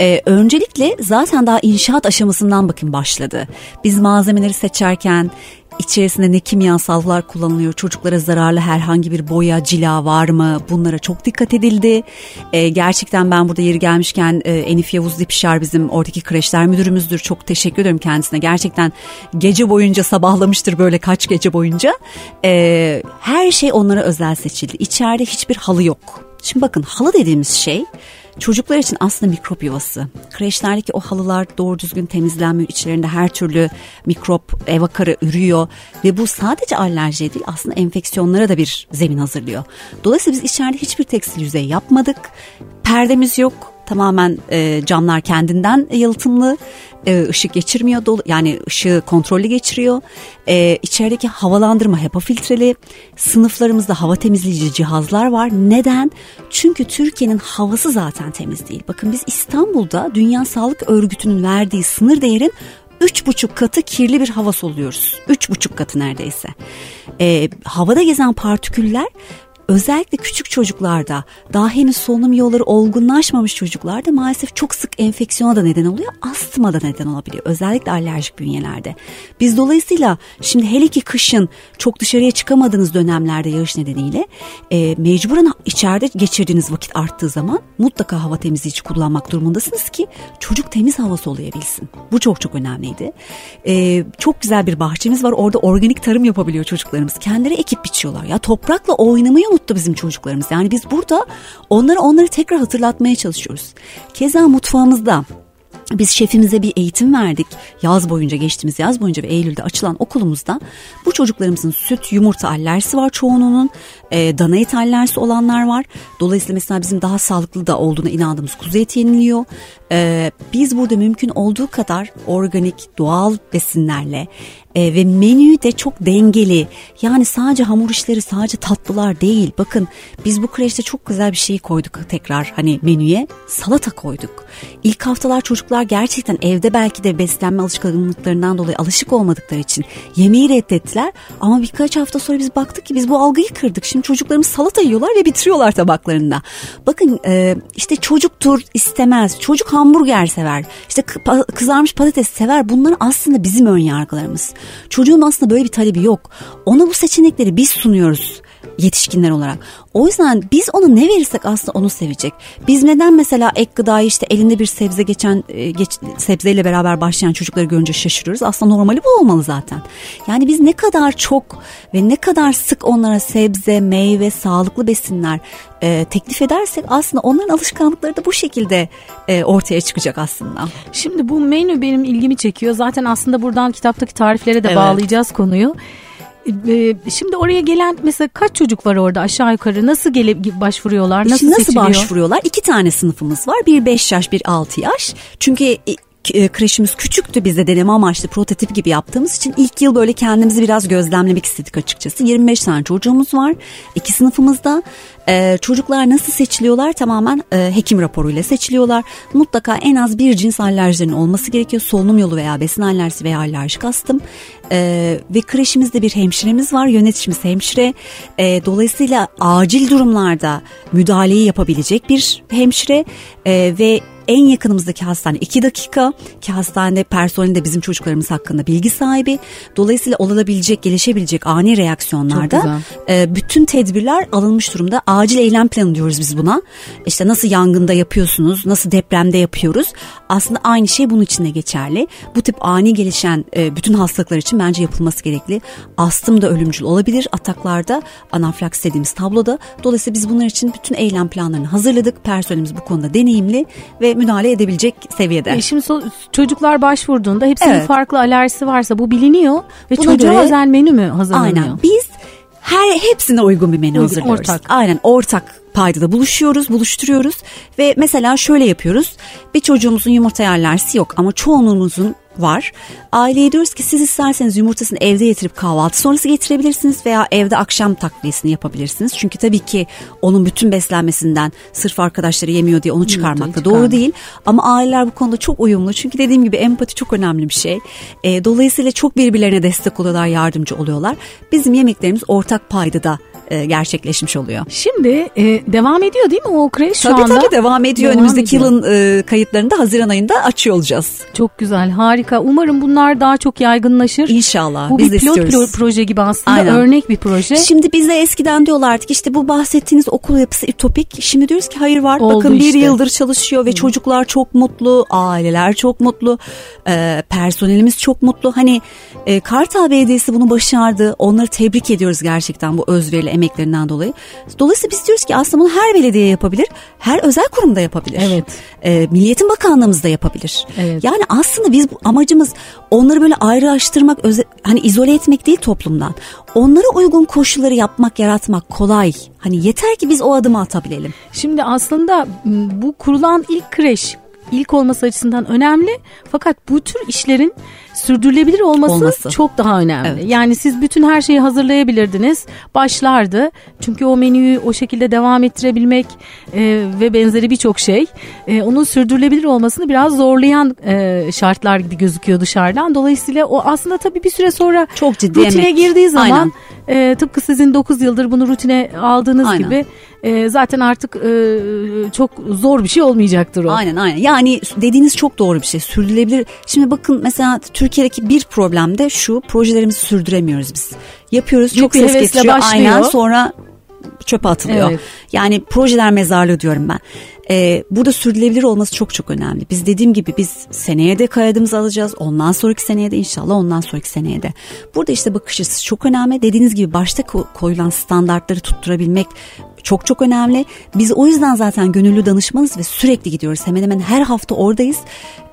E, öncelikle zaten daha inşaat aşamasından bakın başladı. Biz malzemeleri seçerken İçerisinde ne kimyasallar kullanılıyor, çocuklara zararlı herhangi bir boya, cila var mı? Bunlara çok dikkat edildi. E, gerçekten ben burada yeri gelmişken e, Enif Yavuz Dipşar bizim oradaki kreşler müdürümüzdür. Çok teşekkür ederim kendisine. Gerçekten gece boyunca sabahlamıştır böyle kaç gece boyunca. E, her şey onlara özel seçildi. İçeride hiçbir halı yok. Şimdi bakın halı dediğimiz şey Çocuklar için aslında mikrop yuvası. Kreşlerdeki o halılar doğru düzgün temizlenmiyor. İçlerinde her türlü mikrop, ev akarı ürüyor. Ve bu sadece alerji değil aslında enfeksiyonlara da bir zemin hazırlıyor. Dolayısıyla biz içeride hiçbir tekstil yüzey yapmadık. Perdemiz yok. Tamamen e, camlar kendinden yalıtımlı e, ışık geçirmiyor dolu yani ışığı kontrollü geçiriyor. E, içerideki havalandırma HEPA filtreli. Sınıflarımızda hava temizleyici cihazlar var. Neden? Çünkü Türkiye'nin havası zaten temiz değil. Bakın biz İstanbul'da Dünya Sağlık Örgütü'nün verdiği sınır değerin üç buçuk katı kirli bir hava soluyoruz. Üç buçuk katı neredeyse. E, havada gezen partiküller özellikle küçük çocuklarda daha henüz solunum yolları olgunlaşmamış çocuklarda maalesef çok sık enfeksiyona da neden oluyor. Astma da neden olabiliyor. Özellikle alerjik bünyelerde. Biz dolayısıyla şimdi hele ki kışın çok dışarıya çıkamadığınız dönemlerde yağış nedeniyle e, mecburen içeride geçirdiğiniz vakit arttığı zaman mutlaka hava temizleyici kullanmak durumundasınız ki çocuk temiz hava soluyabilsin. Bu çok çok önemliydi. E, çok güzel bir bahçemiz var. Orada organik tarım yapabiliyor çocuklarımız. Kendileri ekip biçiyorlar. Ya toprakla oynamayı unuttu bizim çocuklarımız. Yani biz burada onları onları tekrar hatırlatmaya çalışıyoruz. Keza mutfağımızda biz şefimize bir eğitim verdik. Yaz boyunca geçtiğimiz yaz boyunca ve Eylül'de açılan okulumuzda bu çocuklarımızın süt, yumurta alerjisi var çoğunun. E, dana et alerjisi olanlar var. Dolayısıyla mesela bizim daha sağlıklı da olduğuna inandığımız kuzu eti yeniliyor. E, biz burada mümkün olduğu kadar organik, doğal besinlerle e, ve menüyü de çok dengeli. Yani sadece hamur işleri, sadece tatlılar değil. Bakın biz bu kreşte çok güzel bir şey koyduk tekrar hani menüye. Salata koyduk. İlk haftalar çocuklar gerçekten evde belki de beslenme alışkanlıklarından dolayı alışık olmadıkları için yemeği reddettiler. Ama birkaç hafta sonra biz baktık ki biz bu algıyı kırdık. Şimdi çocuklarımız salata yiyorlar ve bitiriyorlar tabaklarında. Bakın e, işte çocuktur istemez. Çocuk hamburger sever. İşte kızarmış patates sever. Bunlar aslında bizim ön yargılarımız. Çocuğun aslında böyle bir talebi yok. Ona bu seçenekleri biz sunuyoruz yetişkinler olarak. O yüzden biz ona ne verirsek aslında onu sevecek. Biz neden mesela ek gıdayı işte elinde bir sebze geçen e, geç, sebzeyle beraber başlayan çocukları görünce şaşırıyoruz. Aslında normali bu olmalı zaten. Yani biz ne kadar çok ve ne kadar sık onlara sebze, meyve, sağlıklı besinler e, teklif edersek aslında onların alışkanlıkları da bu şekilde e, ortaya çıkacak aslında. Şimdi bu menü benim ilgimi çekiyor. Zaten aslında buradan kitaptaki tariflere de evet. bağlayacağız konuyu. Ee, şimdi oraya gelen mesela kaç çocuk var orada aşağı yukarı? Nasıl gelip başvuruyorlar? Nasıl Şimdi nasıl seçiliyor? başvuruyorlar? İki tane sınıfımız var. Bir 5 yaş bir 6 yaş. Çünkü e, e, kreşimiz küçüktü biz de deneme amaçlı prototip gibi yaptığımız için ilk yıl böyle kendimizi biraz gözlemlemek istedik açıkçası. 25 tane çocuğumuz var iki sınıfımızda. Ee, çocuklar nasıl seçiliyorlar tamamen e, hekim raporuyla seçiliyorlar. Mutlaka en az bir cins alerjilerin olması gerekiyor. Solunum yolu veya besin alerjisi veya alerjik astım. Ee, ve kreşimizde bir hemşiremiz var yöneticimiz hemşire. Ee, dolayısıyla acil durumlarda müdahaleyi yapabilecek bir hemşire ee, ve en yakınımızdaki hastane 2 dakika ki hastane personeli de bizim çocuklarımız hakkında bilgi sahibi. Dolayısıyla olabilecek, gelişebilecek ani reaksiyonlarda e, bütün tedbirler alınmış durumda. Acil eylem planı diyoruz biz buna. İşte nasıl yangında yapıyorsunuz, nasıl depremde yapıyoruz. Aslında aynı şey bunun için de geçerli. Bu tip ani gelişen e, bütün hastalıklar için bence yapılması gerekli. Astım da ölümcül olabilir ataklarda anaflaks dediğimiz tabloda. Dolayısıyla biz bunlar için bütün eylem planlarını hazırladık. Personelimiz bu konuda deneyimli ve müdahale edebilecek seviyede. E şimdi so- çocuklar başvurduğunda hepsinin evet. farklı alerjisi varsa bu biliniyor ve Buna çocuğa göre, özel menü mü hazırlanıyor? Aynen. Biz her hepsine uygun bir menü Uygun, hazırlıyoruz. ortak. Aynen ortak paydada buluşuyoruz, buluşturuyoruz ve mesela şöyle yapıyoruz. Bir çocuğumuzun yumurta alerjisi yok ama çoğunluğumuzun var. Aileye diyoruz ki siz isterseniz yumurtasını evde getirip kahvaltı sonrası getirebilirsiniz veya evde akşam takviyesini yapabilirsiniz. Çünkü tabii ki onun bütün beslenmesinden sırf arkadaşları yemiyor diye onu çıkarmak da doğru değil. Ama aileler bu konuda çok uyumlu. Çünkü dediğim gibi empati çok önemli bir şey. E, dolayısıyla çok birbirlerine destek oluyorlar, yardımcı oluyorlar. Bizim yemeklerimiz ortak paydada e, gerçekleşmiş oluyor. Şimdi e, devam ediyor değil mi o kreş şu Tabii anda? tabii devam ediyor. Devam Önümüzdeki ediyor. yılın e, kayıtlarını da Haziran ayında açıyor olacağız. Çok güzel, harika. Umarım bunlar daha çok yaygınlaşır. İnşallah. Bu Biz bir pilot istiyoruz. pro- proje gibi aslında Aynen. örnek bir proje. Şimdi bize eskiden diyorlardı ki işte bu bahsettiğiniz okul yapısı ütopik. Şimdi diyoruz ki hayır var. Oldu Bakın bir işte. yıldır çalışıyor ve çocuklar çok mutlu, aileler çok mutlu, e, personelimiz çok mutlu. Hani e, Kartal Belediyesi bunu başardı. Onları tebrik ediyoruz gerçekten bu özverili emeklerinden dolayı. Dolayısıyla biz diyoruz ki aslında bunu her belediye yapabilir, her özel kurumda yapabilir. Evet. E, Milliyetin Bakanlığımız da yapabilir. Evet. Yani aslında biz bu amacımız onları böyle ayrılaştırmak, öze, hani izole etmek değil toplumdan. Onlara uygun koşulları yapmak, yaratmak kolay. Hani yeter ki biz o adımı atabilelim. Şimdi aslında bu kurulan ilk kreş ilk olması açısından önemli. Fakat bu tür işlerin sürdürülebilir olması, Olması. çok daha önemli. Evet. Yani siz bütün her şeyi hazırlayabilirdiniz. Başlardı. Çünkü o menüyü o şekilde devam ettirebilmek e, ve benzeri birçok şey e, onun sürdürülebilir olmasını biraz zorlayan e, şartlar gibi gözüküyor dışarıdan. Dolayısıyla o aslında tabii bir süre sonra Çok ciddi rutine emek. girdiği zaman Aynen. e, tıpkı sizin 9 yıldır bunu rutine aldığınız Aynen. gibi e, zaten artık e, çok zor bir şey olmayacaktır o. Aynen aynen. Yani dediğiniz çok doğru bir şey. Sürdürülebilir. Şimdi bakın mesela Türkiye'deki bir problem de şu. Projelerimizi sürdüremiyoruz biz. Yapıyoruz. Büyük çok ses getiriyor. başlıyor. Aynen sonra çöpe atılıyor. Evet. Yani projeler mezarlığı diyorum ben. Ee, burada sürdürülebilir olması çok çok önemli. Biz dediğim gibi biz seneye de kaydımızı alacağız. Ondan sonraki seneye de inşallah ondan sonraki seneye de. Burada işte bakış açısı çok önemli. Dediğiniz gibi başta ko- koyulan standartları tutturabilmek çok çok önemli. Biz o yüzden zaten gönüllü danışmanız ve sürekli gidiyoruz. Hemen hemen her hafta oradayız.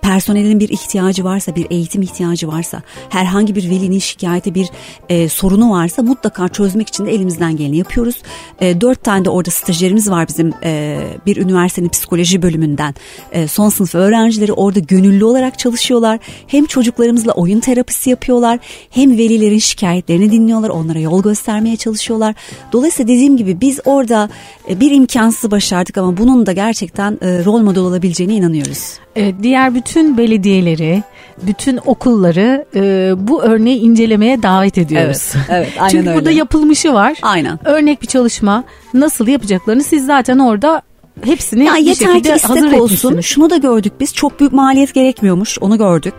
Personelin bir ihtiyacı varsa, bir eğitim ihtiyacı varsa, herhangi bir velinin şikayeti, bir e, sorunu varsa mutlaka çözmek için de elimizden geleni yapıyoruz. E, dört tane de orada stajyerimiz var bizim e, bir üniversitenin psikoloji bölümünden. E, son sınıf öğrencileri orada gönüllü olarak çalışıyorlar. Hem çocuklarımızla oyun terapisi yapıyorlar, hem velilerin şikayetlerini dinliyorlar, onlara yol göstermeye çalışıyorlar. Dolayısıyla dediğim gibi biz orada e, bir imkansızı başardık ama bunun da gerçekten e, rol model olabileceğine inanıyoruz. Evet, diğer bütün belediyeleri, bütün okulları e, bu örneği incelemeye davet ediyoruz. Evet, evet, (laughs) aynen Çünkü burada öyle. yapılmışı var. Aynen. Örnek bir çalışma nasıl yapacaklarını siz zaten orada hepsini Ya bir yeter ki istek olsun. Şunu da gördük biz. Çok büyük maliyet gerekmiyormuş. Onu gördük.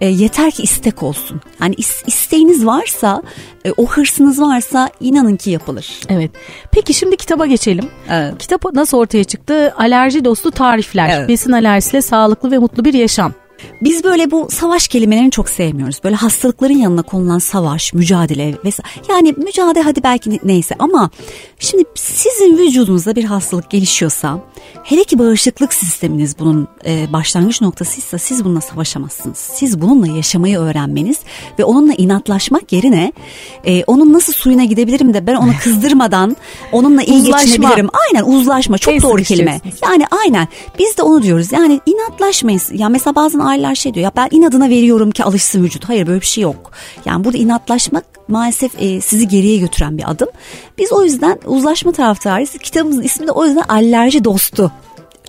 E, yeter ki istek olsun. Yani is- isteğiniz varsa, e, o hırsınız varsa inanın ki yapılır. Evet. Peki şimdi kitaba geçelim. Evet. Kitap nasıl ortaya çıktı? Alerji dostu tarifler. Evet. Besin alerjisiyle sağlıklı ve mutlu bir yaşam. Biz böyle bu savaş kelimelerini çok sevmiyoruz. Böyle hastalıkların yanına konulan savaş, mücadele vesaire. Yani mücadele hadi belki ne- neyse ama şimdi sizin vücudunuzda bir hastalık gelişiyorsa hele ki bağışıklık sisteminiz bunun e, başlangıç noktasıysa siz bununla savaşamazsınız. Siz bununla yaşamayı öğrenmeniz ve onunla inatlaşmak yerine e, onun nasıl suyuna gidebilirim de ben onu (laughs) kızdırmadan onunla iyi Uzlaşma. geçinebilirim. Aynen uzlaşma çok doğru kelime. sıkışacaksınız. Yani aynen biz de onu diyoruz. Yani inatlaşmayın. Ya mesela bazen aileler şey diyor ya ben inadına veriyorum ki alışsın vücut. Hayır böyle bir şey yok. Yani burada inatlaşmak maalesef e, sizi geriye götüren bir adım. Biz o yüzden uzlaşma taraftarıyız. Kitabımızın ismi de o yüzden alerji dostu.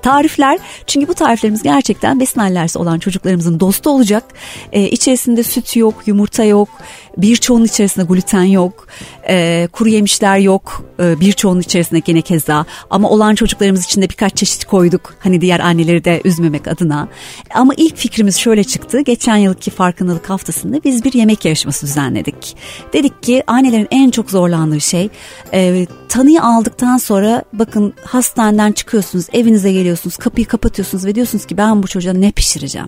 Tarifler çünkü bu tariflerimiz gerçekten besin alerjisi olan çocuklarımızın dostu olacak. Ee, içerisinde süt yok, yumurta yok, birçoğunun içerisinde gluten yok, ee, kuru yemişler yok, ee, birçoğunun içerisinde gene keza. Ama olan çocuklarımız için de birkaç çeşit koyduk. Hani diğer anneleri de üzmemek adına. Ama ilk fikrimiz şöyle çıktı. Geçen yılki farkındalık haftasında biz bir yemek yarışması düzenledik. Dedik ki annelerin en çok zorlandığı şey e, tanıyı aldıktan sonra bakın hastaneden çıkıyorsunuz, evinize geliyorsunuz, kapıyı kapatıyorsunuz ve diyorsunuz ki ben bu çocuğa ne pişireceğim?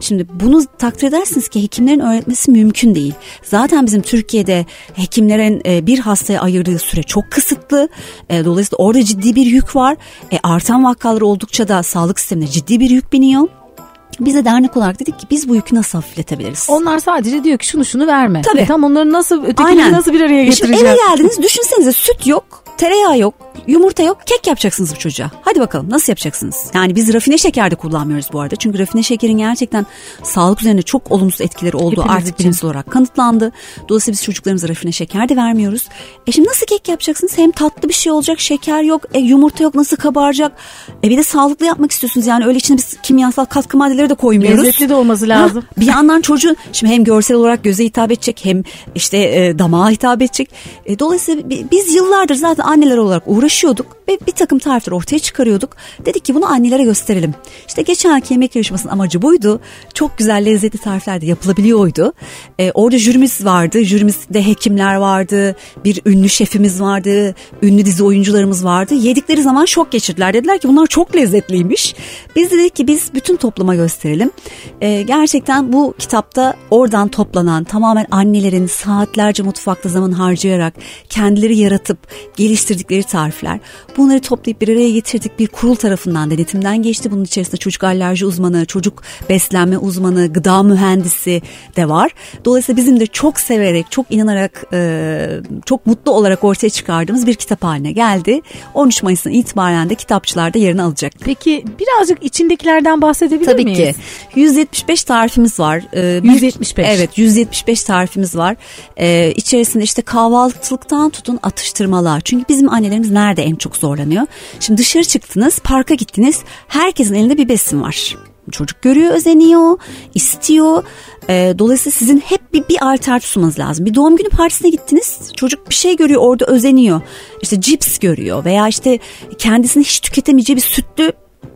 Şimdi bunu takdir edersiniz ki hekimlerin öğretmesi mümkün değil. Zaten bizim Türkiye'de hekimlerin e, bir hastaya ayırdığı süre çok kısıtlı. E, dolayısıyla orada ciddi bir yük var. E, artan vakalar oldukça da sağlık sistemine ciddi bir yük biniyor. Bize dernek olarak dedik ki biz bu yükü nasıl hafifletebiliriz? Onlar sadece diyor ki şunu şunu verme. Tabii. E tam onları nasıl ötekileri nasıl bir araya E Şimdi getireceğiz? eve geldiniz düşünsenize süt yok, tereyağı yok, yumurta yok, kek yapacaksınız bu çocuğa. Hadi bakalım nasıl yapacaksınız? Yani biz rafine şeker de kullanmıyoruz bu arada. Çünkü rafine şekerin gerçekten sağlık üzerine çok olumsuz etkileri olduğu Hepimiz artık için. bilimsel olarak kanıtlandı. Dolayısıyla biz çocuklarımıza rafine şeker de vermiyoruz. E şimdi nasıl kek yapacaksınız? Hem tatlı bir şey olacak, şeker yok, e, yumurta yok nasıl kabaracak? E bir de sağlıklı yapmak istiyorsunuz. Yani öyle içine biz kimyasal katkı maddeleri de koymuyoruz. Lezzetli de olması lazım. Ha, bir yandan çocuğun şimdi hem görsel olarak göze hitap edecek hem işte e, damağa hitap edecek. E, dolayısıyla bi- biz yıllardır zaten anneler olarak uğraşıyorduk ve bir takım tarifler ortaya çıkarıyorduk. Dedik ki bunu annelere gösterelim. İşte geçenki yemek yarışmasının amacı buydu. Çok güzel lezzetli tarifler de yapılabiliyordu. E, orada jürimiz vardı. Jürimizde hekimler vardı. Bir ünlü şefimiz vardı. Ünlü dizi oyuncularımız vardı. Yedikleri zaman şok geçirdiler. Dediler ki bunlar çok lezzetliymiş. Biz de dedik ki biz bütün topluma gösterelim. E, gerçekten bu kitapta oradan toplanan tamamen annelerin saatlerce mutfakta zaman harcayarak kendileri yaratıp geliştirdikleri tarifler. Bunları toplayıp bir araya getirdik. Bir kurul tarafından denetimden geçti. Bunun içerisinde çocuk alerji uzmanı, çocuk beslenme uzmanı, gıda mühendisi de var. Dolayısıyla bizim de çok severek, çok inanarak, e, çok mutlu olarak ortaya çıkardığımız bir kitap haline geldi. 13 Mayıs'tan itibaren de kitapçılarda yerini alacak. Peki birazcık içindekilerden bahsedebilir Tabii miyiz? Ki. 175 tarifimiz var. Ee, bir- 175. Evet 175 tarifimiz var. Ee, içerisinde işte kahvaltılıktan tutun atıştırmalar. Çünkü bizim annelerimiz nerede en çok zorlanıyor? Şimdi dışarı çıktınız, parka gittiniz. Herkesin elinde bir besin var. Çocuk görüyor, özeniyor, istiyor. Ee, dolayısıyla sizin hep bir, bir alternatif sunmanız lazım. Bir doğum günü partisine gittiniz. Çocuk bir şey görüyor, orada özeniyor. İşte cips görüyor veya işte kendisini hiç tüketemeyeceği bir sütlü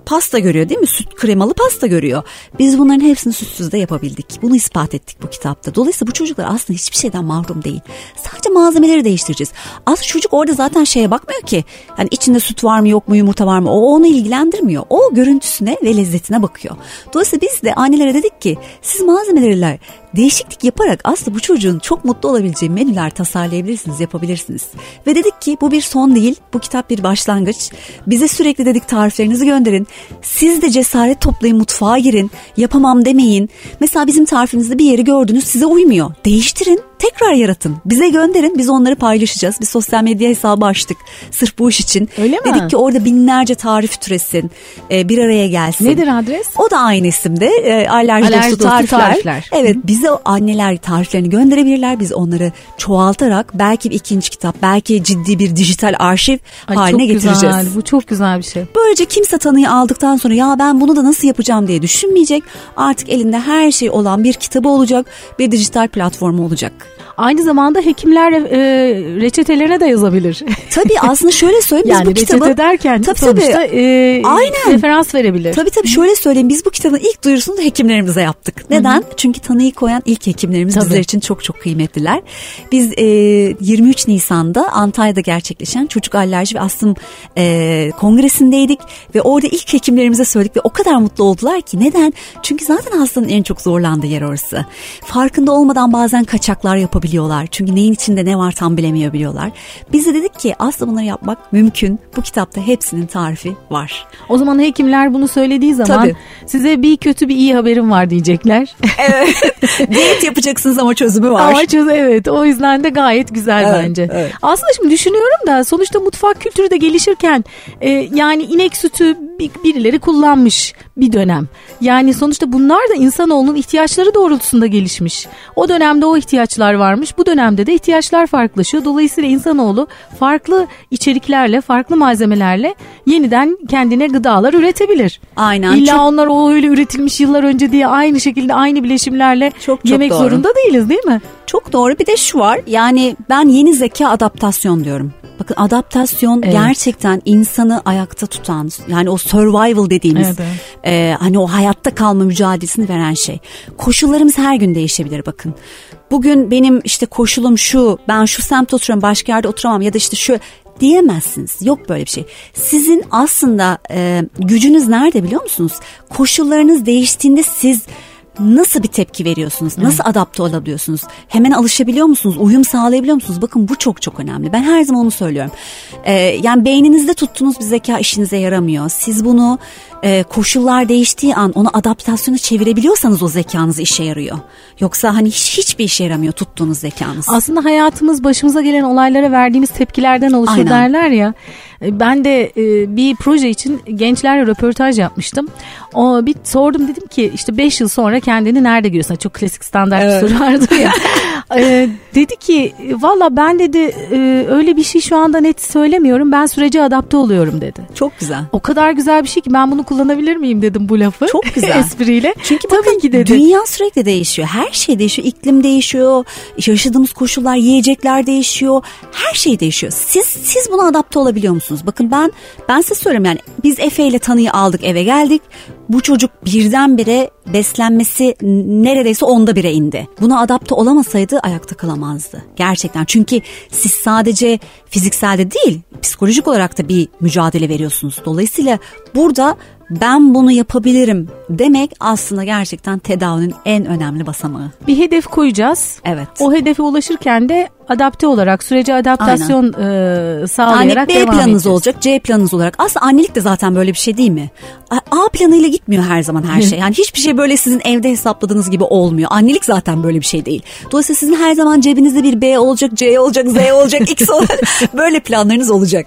pasta görüyor değil mi? Süt kremalı pasta görüyor. Biz bunların hepsini sütsüz de yapabildik. Bunu ispat ettik bu kitapta. Dolayısıyla bu çocuklar aslında hiçbir şeyden mahrum değil. Sadece malzemeleri değiştireceğiz. Aslında çocuk orada zaten şeye bakmıyor ki. Hani içinde süt var mı yok mu yumurta var mı? O onu ilgilendirmiyor. O görüntüsüne ve lezzetine bakıyor. Dolayısıyla biz de annelere dedik ki siz malzemelerle değişiklik yaparak aslında bu çocuğun çok mutlu olabileceği menüler tasarlayabilirsiniz, yapabilirsiniz. Ve dedik ki bu bir son değil, bu kitap bir başlangıç. Bize sürekli dedik tariflerinizi gönderin. Siz de cesaret toplayın, mutfağa girin. Yapamam demeyin. Mesela bizim tarifimizde bir yeri gördünüz size uymuyor. Değiştirin, tekrar yaratın. Bize gönderin, biz onları paylaşacağız. Bir sosyal medya hesabı açtık sırf bu iş için. Öyle mi? Dedik ki orada binlerce tarif türesin, e, bir araya gelsin. Nedir adres? O da aynı isimde. E, alerji, Alerji dostu, dostu tarifler. tarifler. Evet bize anneler tariflerini gönderebilirler. Biz onları çoğaltarak belki bir ikinci kitap, belki ciddi bir dijital arşiv Ay, haline çok getireceğiz. Güzel, bu çok güzel bir şey. Böylece kimse tanıyı aldıktan sonra ya ben bunu da nasıl yapacağım diye düşünmeyecek. Artık elinde her şey olan bir kitabı olacak, bir dijital platformu olacak. Aynı zamanda hekimler e, reçetelerine de yazabilir. Tabii aslında şöyle söyleyeyim biz yani bu reçete kitabı derken Tabii, sonuçta tabii. e, Aynen. referans verebilir. Tabii tabii şöyle söyleyeyim biz bu kitabın ilk duyurusunu da hekimlerimize yaptık. Neden? Çünkü tanıyı koyan ilk hekimlerimiz Tabii. bizler için çok çok kıymetliler. Biz e, 23 Nisan'da Antalya'da gerçekleşen Çocuk Alerji ve Astım e, Kongresi'ndeydik ve orada ilk hekimlerimize söyledik ve o kadar mutlu oldular ki neden? Çünkü zaten hastanın en çok zorlandığı yer orası. Farkında olmadan bazen kaçaklar yapabiliyorlar. Çünkü neyin içinde ne var tam bilemeyebiliyorlar. Biz de dedik ki aslında bunları yapmak mümkün. Bu kitapta hepsinin tarifi var. O zaman hekimler bunu söylediği zaman Tabii. size bir kötü bir iyi haberim var diyecekler. (laughs) Diyet yapacaksınız ama çözümü var. Ama çöz evet o yüzden de gayet güzel Evet, bence. evet. Aslında şimdi düşünüyorum da sonuçta mutfak kültürü de gelişirken e, yani inek sütü bir- birileri kullanmış bir dönem. Yani sonuçta bunlar da insanoğlunun ihtiyaçları doğrultusunda gelişmiş. O dönemde o ihtiyaçlar varmış. Bu dönemde de ihtiyaçlar farklılaşıyor. Dolayısıyla insanoğlu farklı içeriklerle, farklı malzemelerle yeniden kendine gıdalar üretebilir. Aynen. İlla Çok- onlar o öyle üretilmiş yıllar önce diye aynı şekilde aynı bileşimlerle Çok çok yemek doğru. zorunda değiliz değil mi? Çok doğru. Bir de şu var. Yani ben yeni zeka adaptasyon diyorum. Bakın adaptasyon Evet. gerçekten insanı ayakta tutan yani o survival dediğimiz Evet, e, hani o hayatta kalma mücadelesini veren şey. Koşullarımız her gün değişebilir bakın. Bugün benim işte koşulum şu ben şu semtte oturuyorum başka yerde oturamam ya da işte şu diyemezsiniz. Yok böyle bir şey. Sizin aslında e, gücünüz nerede biliyor musunuz? Koşullarınız değiştiğinde siz nasıl bir tepki veriyorsunuz? Nasıl adapte olabiliyorsunuz? Hemen alışabiliyor musunuz? Uyum sağlayabiliyor musunuz? Bakın bu çok çok önemli. Ben her zaman onu söylüyorum. Ee, yani beyninizde tuttuğunuz bir zeka işinize yaramıyor. Siz bunu e, koşullar değiştiği an onu adaptasyona çevirebiliyorsanız o zekanız işe yarıyor. Yoksa hani hiç, hiçbir işe yaramıyor tuttuğunuz zekanız. Aslında hayatımız başımıza gelen olaylara verdiğimiz tepkilerden oluşur Aynen. derler ya. E, Ben de e, bir proje için gençlerle röportaj yapmıştım. O bir sordum dedim ki işte 5 yıl sonra kendini nerede görüyorsun? Çok klasik standart Evet. bir soru vardı ya. (laughs) E, dedi ki valla ben dedi e, öyle bir şey şu anda net söylemiyorum. Ben sürece adapte oluyorum dedi. Çok güzel. O kadar güzel bir şey ki ben bunu kullanabilir miyim dedim bu lafı. Çok güzel. (laughs) Espriyle. Çünkü Tabii bakın ki dedi. dünya sürekli değişiyor. Her şey değişiyor. İklim değişiyor. Yaşadığımız koşullar, yiyecekler değişiyor. Her şey değişiyor. Siz siz buna adapte olabiliyor musunuz? Bakın ben ben size söylüyorum yani biz Efe ile Tanı'yı aldık eve geldik. Bu çocuk birdenbire beslenmesi neredeyse onda bire indi. Buna adapte olamasaydı ayakta kalamazdı. Gerçekten çünkü siz sadece fizikselde değil psikolojik olarak da bir mücadele veriyorsunuz. Dolayısıyla burada ben bunu yapabilirim demek aslında gerçekten tedavinin en önemli basamağı. Bir hedef koyacağız. Evet. O hedefe ulaşırken de adapte olarak sürece adaptasyon e, Yani sağlayarak B devam planınız edeceğiz. olacak, C planınız olarak. Aslında annelik de zaten böyle bir şey değil mi? A, A planıyla gitmiyor her zaman her şey. (laughs) Yani hiçbir şey böyle sizin evde hesapladığınız gibi olmuyor. Annelik zaten böyle bir şey değil. Dolayısıyla sizin her zaman cebinizde bir B olacak, C olacak, Z olacak, X (laughs) olacak. böyle planlarınız olacak.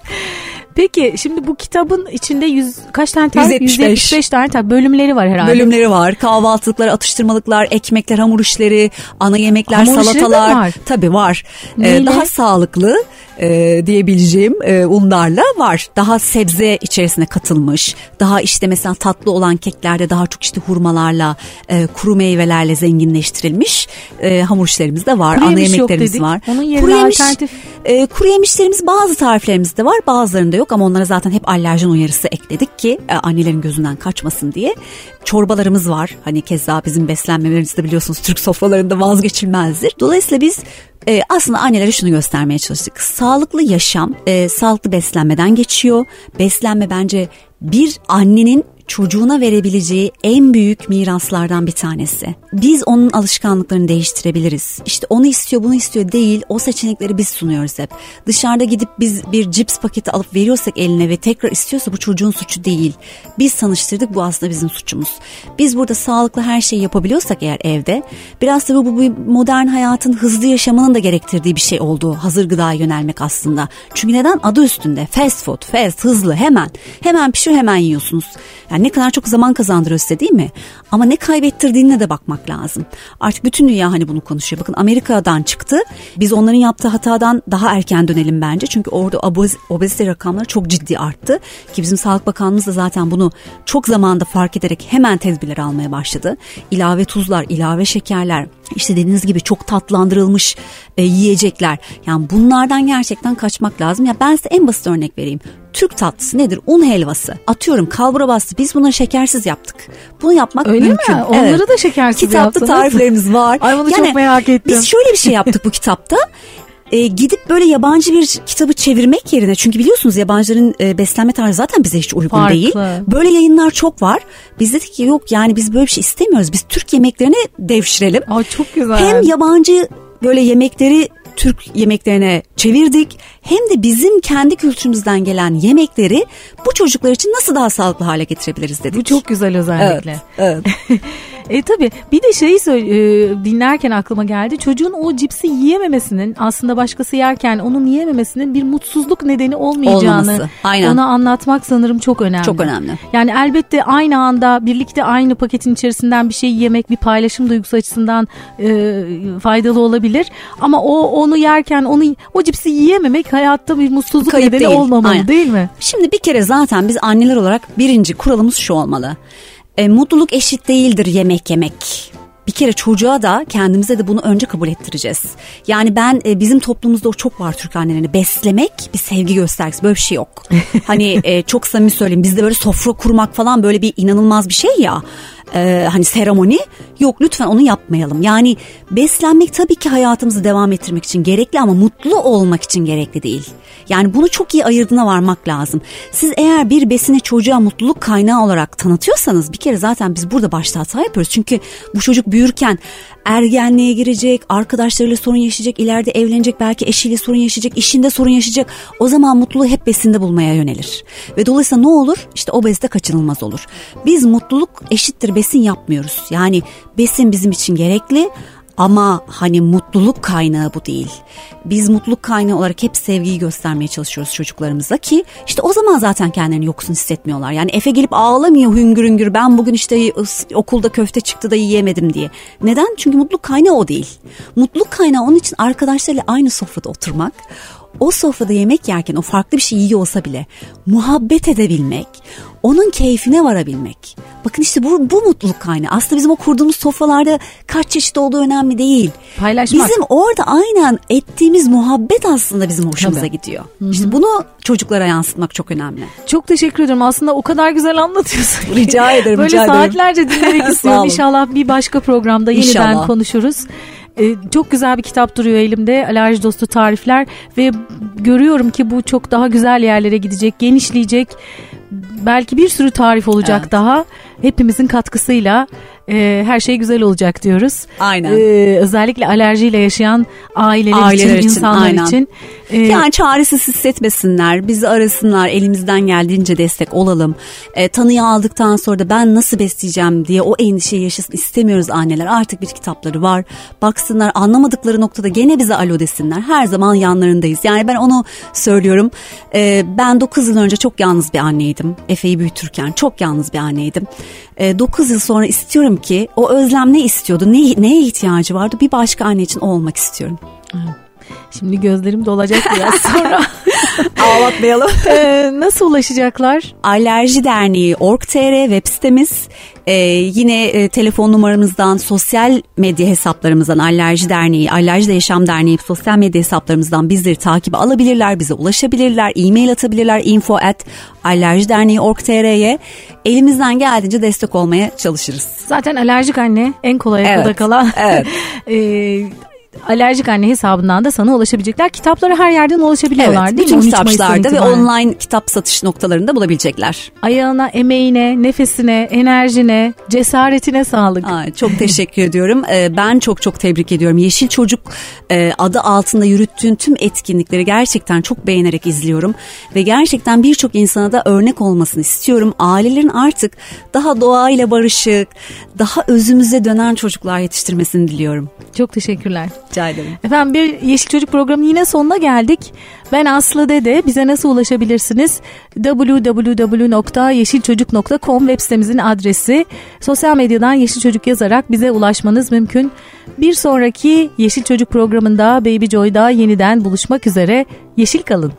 Peki şimdi bu kitabın içinde yüz, kaç tane tarif? 175. 175 tane tarif. Bölümleri var herhalde. Bölümleri var. Kahvaltılıklar, atıştırmalıklar, ekmekler, hamur işleri, ana yemekler, Hamur salatalar. var. Tabii var. Ee, daha sağlıklı e, diyebileceğim e, unlarla var. Daha sebze içerisine katılmış. Daha işte mesela tatlı olan keklerde daha çok işte hurmalarla, e, kuru meyvelerle zenginleştirilmiş e, hamur işlerimiz de var. Kuru ana yemeklerimiz var. Onun yerine kuru yemiş, alternatif- e, kuru yemişlerimiz bazı tariflerimizde var bazılarında yok ama onlara zaten hep alerjen uyarısı ekledik ki e, annelerin gözünden kaçmasın diye. Çorbalarımız var hani keza bizim beslenmelerimiz de biliyorsunuz Türk sofralarında vazgeçilmezdir. Dolayısıyla biz e, aslında annelere şunu göstermeye çalıştık. Sağlıklı yaşam e, sağlıklı beslenmeden geçiyor. Beslenme bence bir annenin çocuğuna verebileceği en büyük miraslardan bir tanesi. Biz onun alışkanlıklarını değiştirebiliriz. İşte onu istiyor bunu istiyor değil o seçenekleri biz sunuyoruz hep. Dışarıda gidip biz bir cips paketi alıp veriyorsak eline ve tekrar istiyorsa bu çocuğun suçu değil. Biz tanıştırdık bu aslında bizim suçumuz. Biz burada sağlıklı her şeyi yapabiliyorsak eğer evde biraz da bu, bu modern hayatın hızlı yaşamının da gerektirdiği bir şey oldu. Hazır gıdaya yönelmek aslında. Çünkü neden? Adı üstünde. Fast food, fast, hızlı, hemen. Hemen pişiyor hemen yiyorsunuz. Yani ne kadar çok zaman kazandırıyor size değil mi? Ama ne kaybettirdiğine de bakmak lazım. Artık bütün dünya hani bunu konuşuyor. Bakın Amerika'dan çıktı. Biz onların yaptığı hatadan daha erken dönelim bence. Çünkü orada obez, obezite rakamları çok ciddi arttı. Ki bizim Sağlık Bakanlığımız da zaten bunu çok zamanda fark ederek hemen tedbirler almaya başladı. İlave tuzlar, ilave şekerler, işte dediğiniz gibi çok tatlandırılmış e, yiyecekler. Yani bunlardan gerçekten kaçmak lazım. Ya ben size en basit örnek vereyim. Türk tatlısı nedir? Un helvası. Atıyorum kalbura bastı. Biz bunları şekersiz yaptık. Bunu yapmak Öyle mi? mümkün. Onları da şekersiz Kitapta yaptınız. tariflerimiz var. Ay bunu çok merak ettim. Biz şöyle bir şey yaptık bu kitapta. (laughs) E, gidip böyle yabancı bir kitabı çevirmek yerine çünkü biliyorsunuz yabancıların e, beslenme tarzı zaten bize hiç uygun Farklı. değil. Böyle yayınlar çok var. Biz dedik ki yok yani biz böyle bir şey istemiyoruz. Biz Türk yemeklerine devşirelim. Aa, çok güzel. Hem yabancı böyle yemekleri Türk yemeklerine çevirdik hem de bizim kendi kültürümüzden gelen yemekleri bu çocuklar için nasıl daha sağlıklı hale getirebiliriz dedik. Bu çok güzel özellikle. Evet, evet. (laughs) E tabi bir de şeyi söyle- e, dinlerken aklıma geldi. Çocuğun o cipsi yiyememesinin aslında başkası yerken onun yiyememesinin bir mutsuzluk nedeni olmayacağını Olmaması, aynen. ona anlatmak sanırım çok önemli. Çok önemli. Yani elbette aynı anda birlikte aynı paketin içerisinden bir şey yemek bir paylaşım duygusu açısından e, faydalı olabilir. Ama o onu yerken onu o cipsi yiyememek hayatta bir mutsuzluk Kayıp nedeni değil, olmamalı aynen. değil mi? Şimdi bir kere zaten biz anneler olarak birinci kuralımız şu olmalı. E, mutluluk eşit değildir yemek yemek. Bir kere çocuğa da kendimize de bunu önce kabul ettireceğiz. Yani ben e, bizim toplumumuzda o çok var Türk annelerini beslemek bir sevgi göstergesi böyle bir şey yok. (laughs) hani e, çok samimi söyleyeyim bizde böyle sofra kurmak falan böyle bir inanılmaz bir şey ya. E, hani seremoni yok lütfen onu yapmayalım. Yani beslenmek tabii ki hayatımızı devam ettirmek için gerekli ama mutlu olmak için gerekli değil. Yani bunu çok iyi ayırdığına varmak lazım. Siz eğer bir besini çocuğa mutluluk kaynağı olarak tanıtıyorsanız bir kere zaten biz burada başta hata yapıyoruz. Çünkü bu çocuk büyürken ergenliğe girecek, arkadaşlarıyla sorun yaşayacak, ileride evlenecek, belki eşiyle sorun yaşayacak, işinde sorun yaşayacak. O zaman mutluluğu hep besinde bulmaya yönelir. Ve dolayısıyla ne olur? İşte obezite kaçınılmaz olur. Biz mutluluk eşittir besin yapmıyoruz. Yani besin bizim için gerekli ama hani mutluluk kaynağı bu değil. Biz mutluluk kaynağı olarak hep sevgiyi göstermeye çalışıyoruz çocuklarımıza ki işte o zaman zaten kendilerini yoksun hissetmiyorlar. Yani Efe gelip ağlamıyor hüngür hüngür ben bugün işte okulda köfte çıktı da yiyemedim diye. Neden? Çünkü mutluluk kaynağı o değil. Mutluluk kaynağı onun için arkadaşlarıyla aynı sofrada oturmak, o sofrada yemek yerken o farklı bir şey yiyor olsa bile muhabbet edebilmek, onun keyfine varabilmek. Bakın işte bu, bu mutluluk kaynağı. Aslında bizim o kurduğumuz sofralarda kaç çeşit olduğu önemli değil. Paylaşmak. Bizim orada aynen ettiğimiz muhabbet aslında bizim hoşumuza Tabii. gidiyor. Hı-hı. İşte bunu çocuklara yansıtmak çok önemli. Çok teşekkür ederim. Aslında o kadar güzel anlatıyorsun. Rica ederim. Böyle rica saatlerce ederim. dinlemek (laughs) istiyorum. İnşallah bir başka programda yeniden İnşallah. konuşuruz. Ee, çok güzel bir kitap duruyor elimde. Alerji dostu tarifler ve görüyorum ki bu çok daha güzel yerlere gidecek, genişleyecek. Belki bir sürü tarif olacak evet. daha. Hepimizin katkısıyla e, her şey güzel olacak diyoruz. Aynen. E, özellikle alerjiyle yaşayan aileler, aileler için, için, insanlar aynen. için. E, yani çaresiz hissetmesinler, bizi arasınlar, elimizden geldiğince destek olalım. E, tanıyı aldıktan sonra da ben nasıl besleyeceğim diye o endişeyi yaşasın istemiyoruz anneler. Artık bir kitapları var. Baksınlar anlamadıkları noktada gene bize alo desinler. Her zaman yanlarındayız. Yani ben onu söylüyorum. E, ben 9 yıl önce çok yalnız bir anneydim. Efe'yi büyütürken çok yalnız bir anneydim. E, 9 yıl sonra istiyorum ki o Özlem ne istiyordu, ne, neye ihtiyacı vardı? Bir başka anne için olmak istiyorum. Şimdi gözlerim dolacak biraz (laughs) sonra. Ağlatmayalım. (laughs) ee, nasıl ulaşacaklar? Alerji Derneği org.tr web sitemiz. Ee, yine e, telefon numaramızdan, sosyal medya hesaplarımızdan Alerji Derneği, Alerji Yaşam Derneği sosyal medya hesaplarımızdan bizleri takip alabilirler, bize ulaşabilirler, e-mail atabilirler info at alerjiderneği.org.tr'ye elimizden geldiğince destek olmaya çalışırız. Zaten alerjik anne en kolay evet. kalan. Evet. (laughs) ee, alerjik anne hesabından da sana ulaşabilecekler. Kitaplara her yerden ulaşabiliyorlar evet, değil mi? Bütün kitapçılarda ve online kitap satış noktalarında bulabilecekler. Ayağına, emeğine, nefesine, enerjine, cesaretine sağlık. Aa, çok teşekkür ediyorum. Ee, ben çok çok tebrik ediyorum. Yeşil Çocuk e, adı altında yürüttüğün tüm etkinlikleri gerçekten çok beğenerek izliyorum. Ve gerçekten birçok insana da örnek olmasını istiyorum. Ailelerin artık daha doğayla barışık, daha özümüze dönen çocuklar yetiştirmesini diliyorum. Çok teşekkürler. Rica ederim. Efendim bir Yeşil Çocuk programı yine sonuna geldik. Ben Aslı Dede. Bize nasıl ulaşabilirsiniz? www.yeşilçocuk.com web sitemizin adresi. Sosyal medyadan Yeşil Çocuk yazarak bize ulaşmanız mümkün. Bir sonraki Yeşil Çocuk programında Baby Joy'da yeniden buluşmak üzere. Yeşil kalın.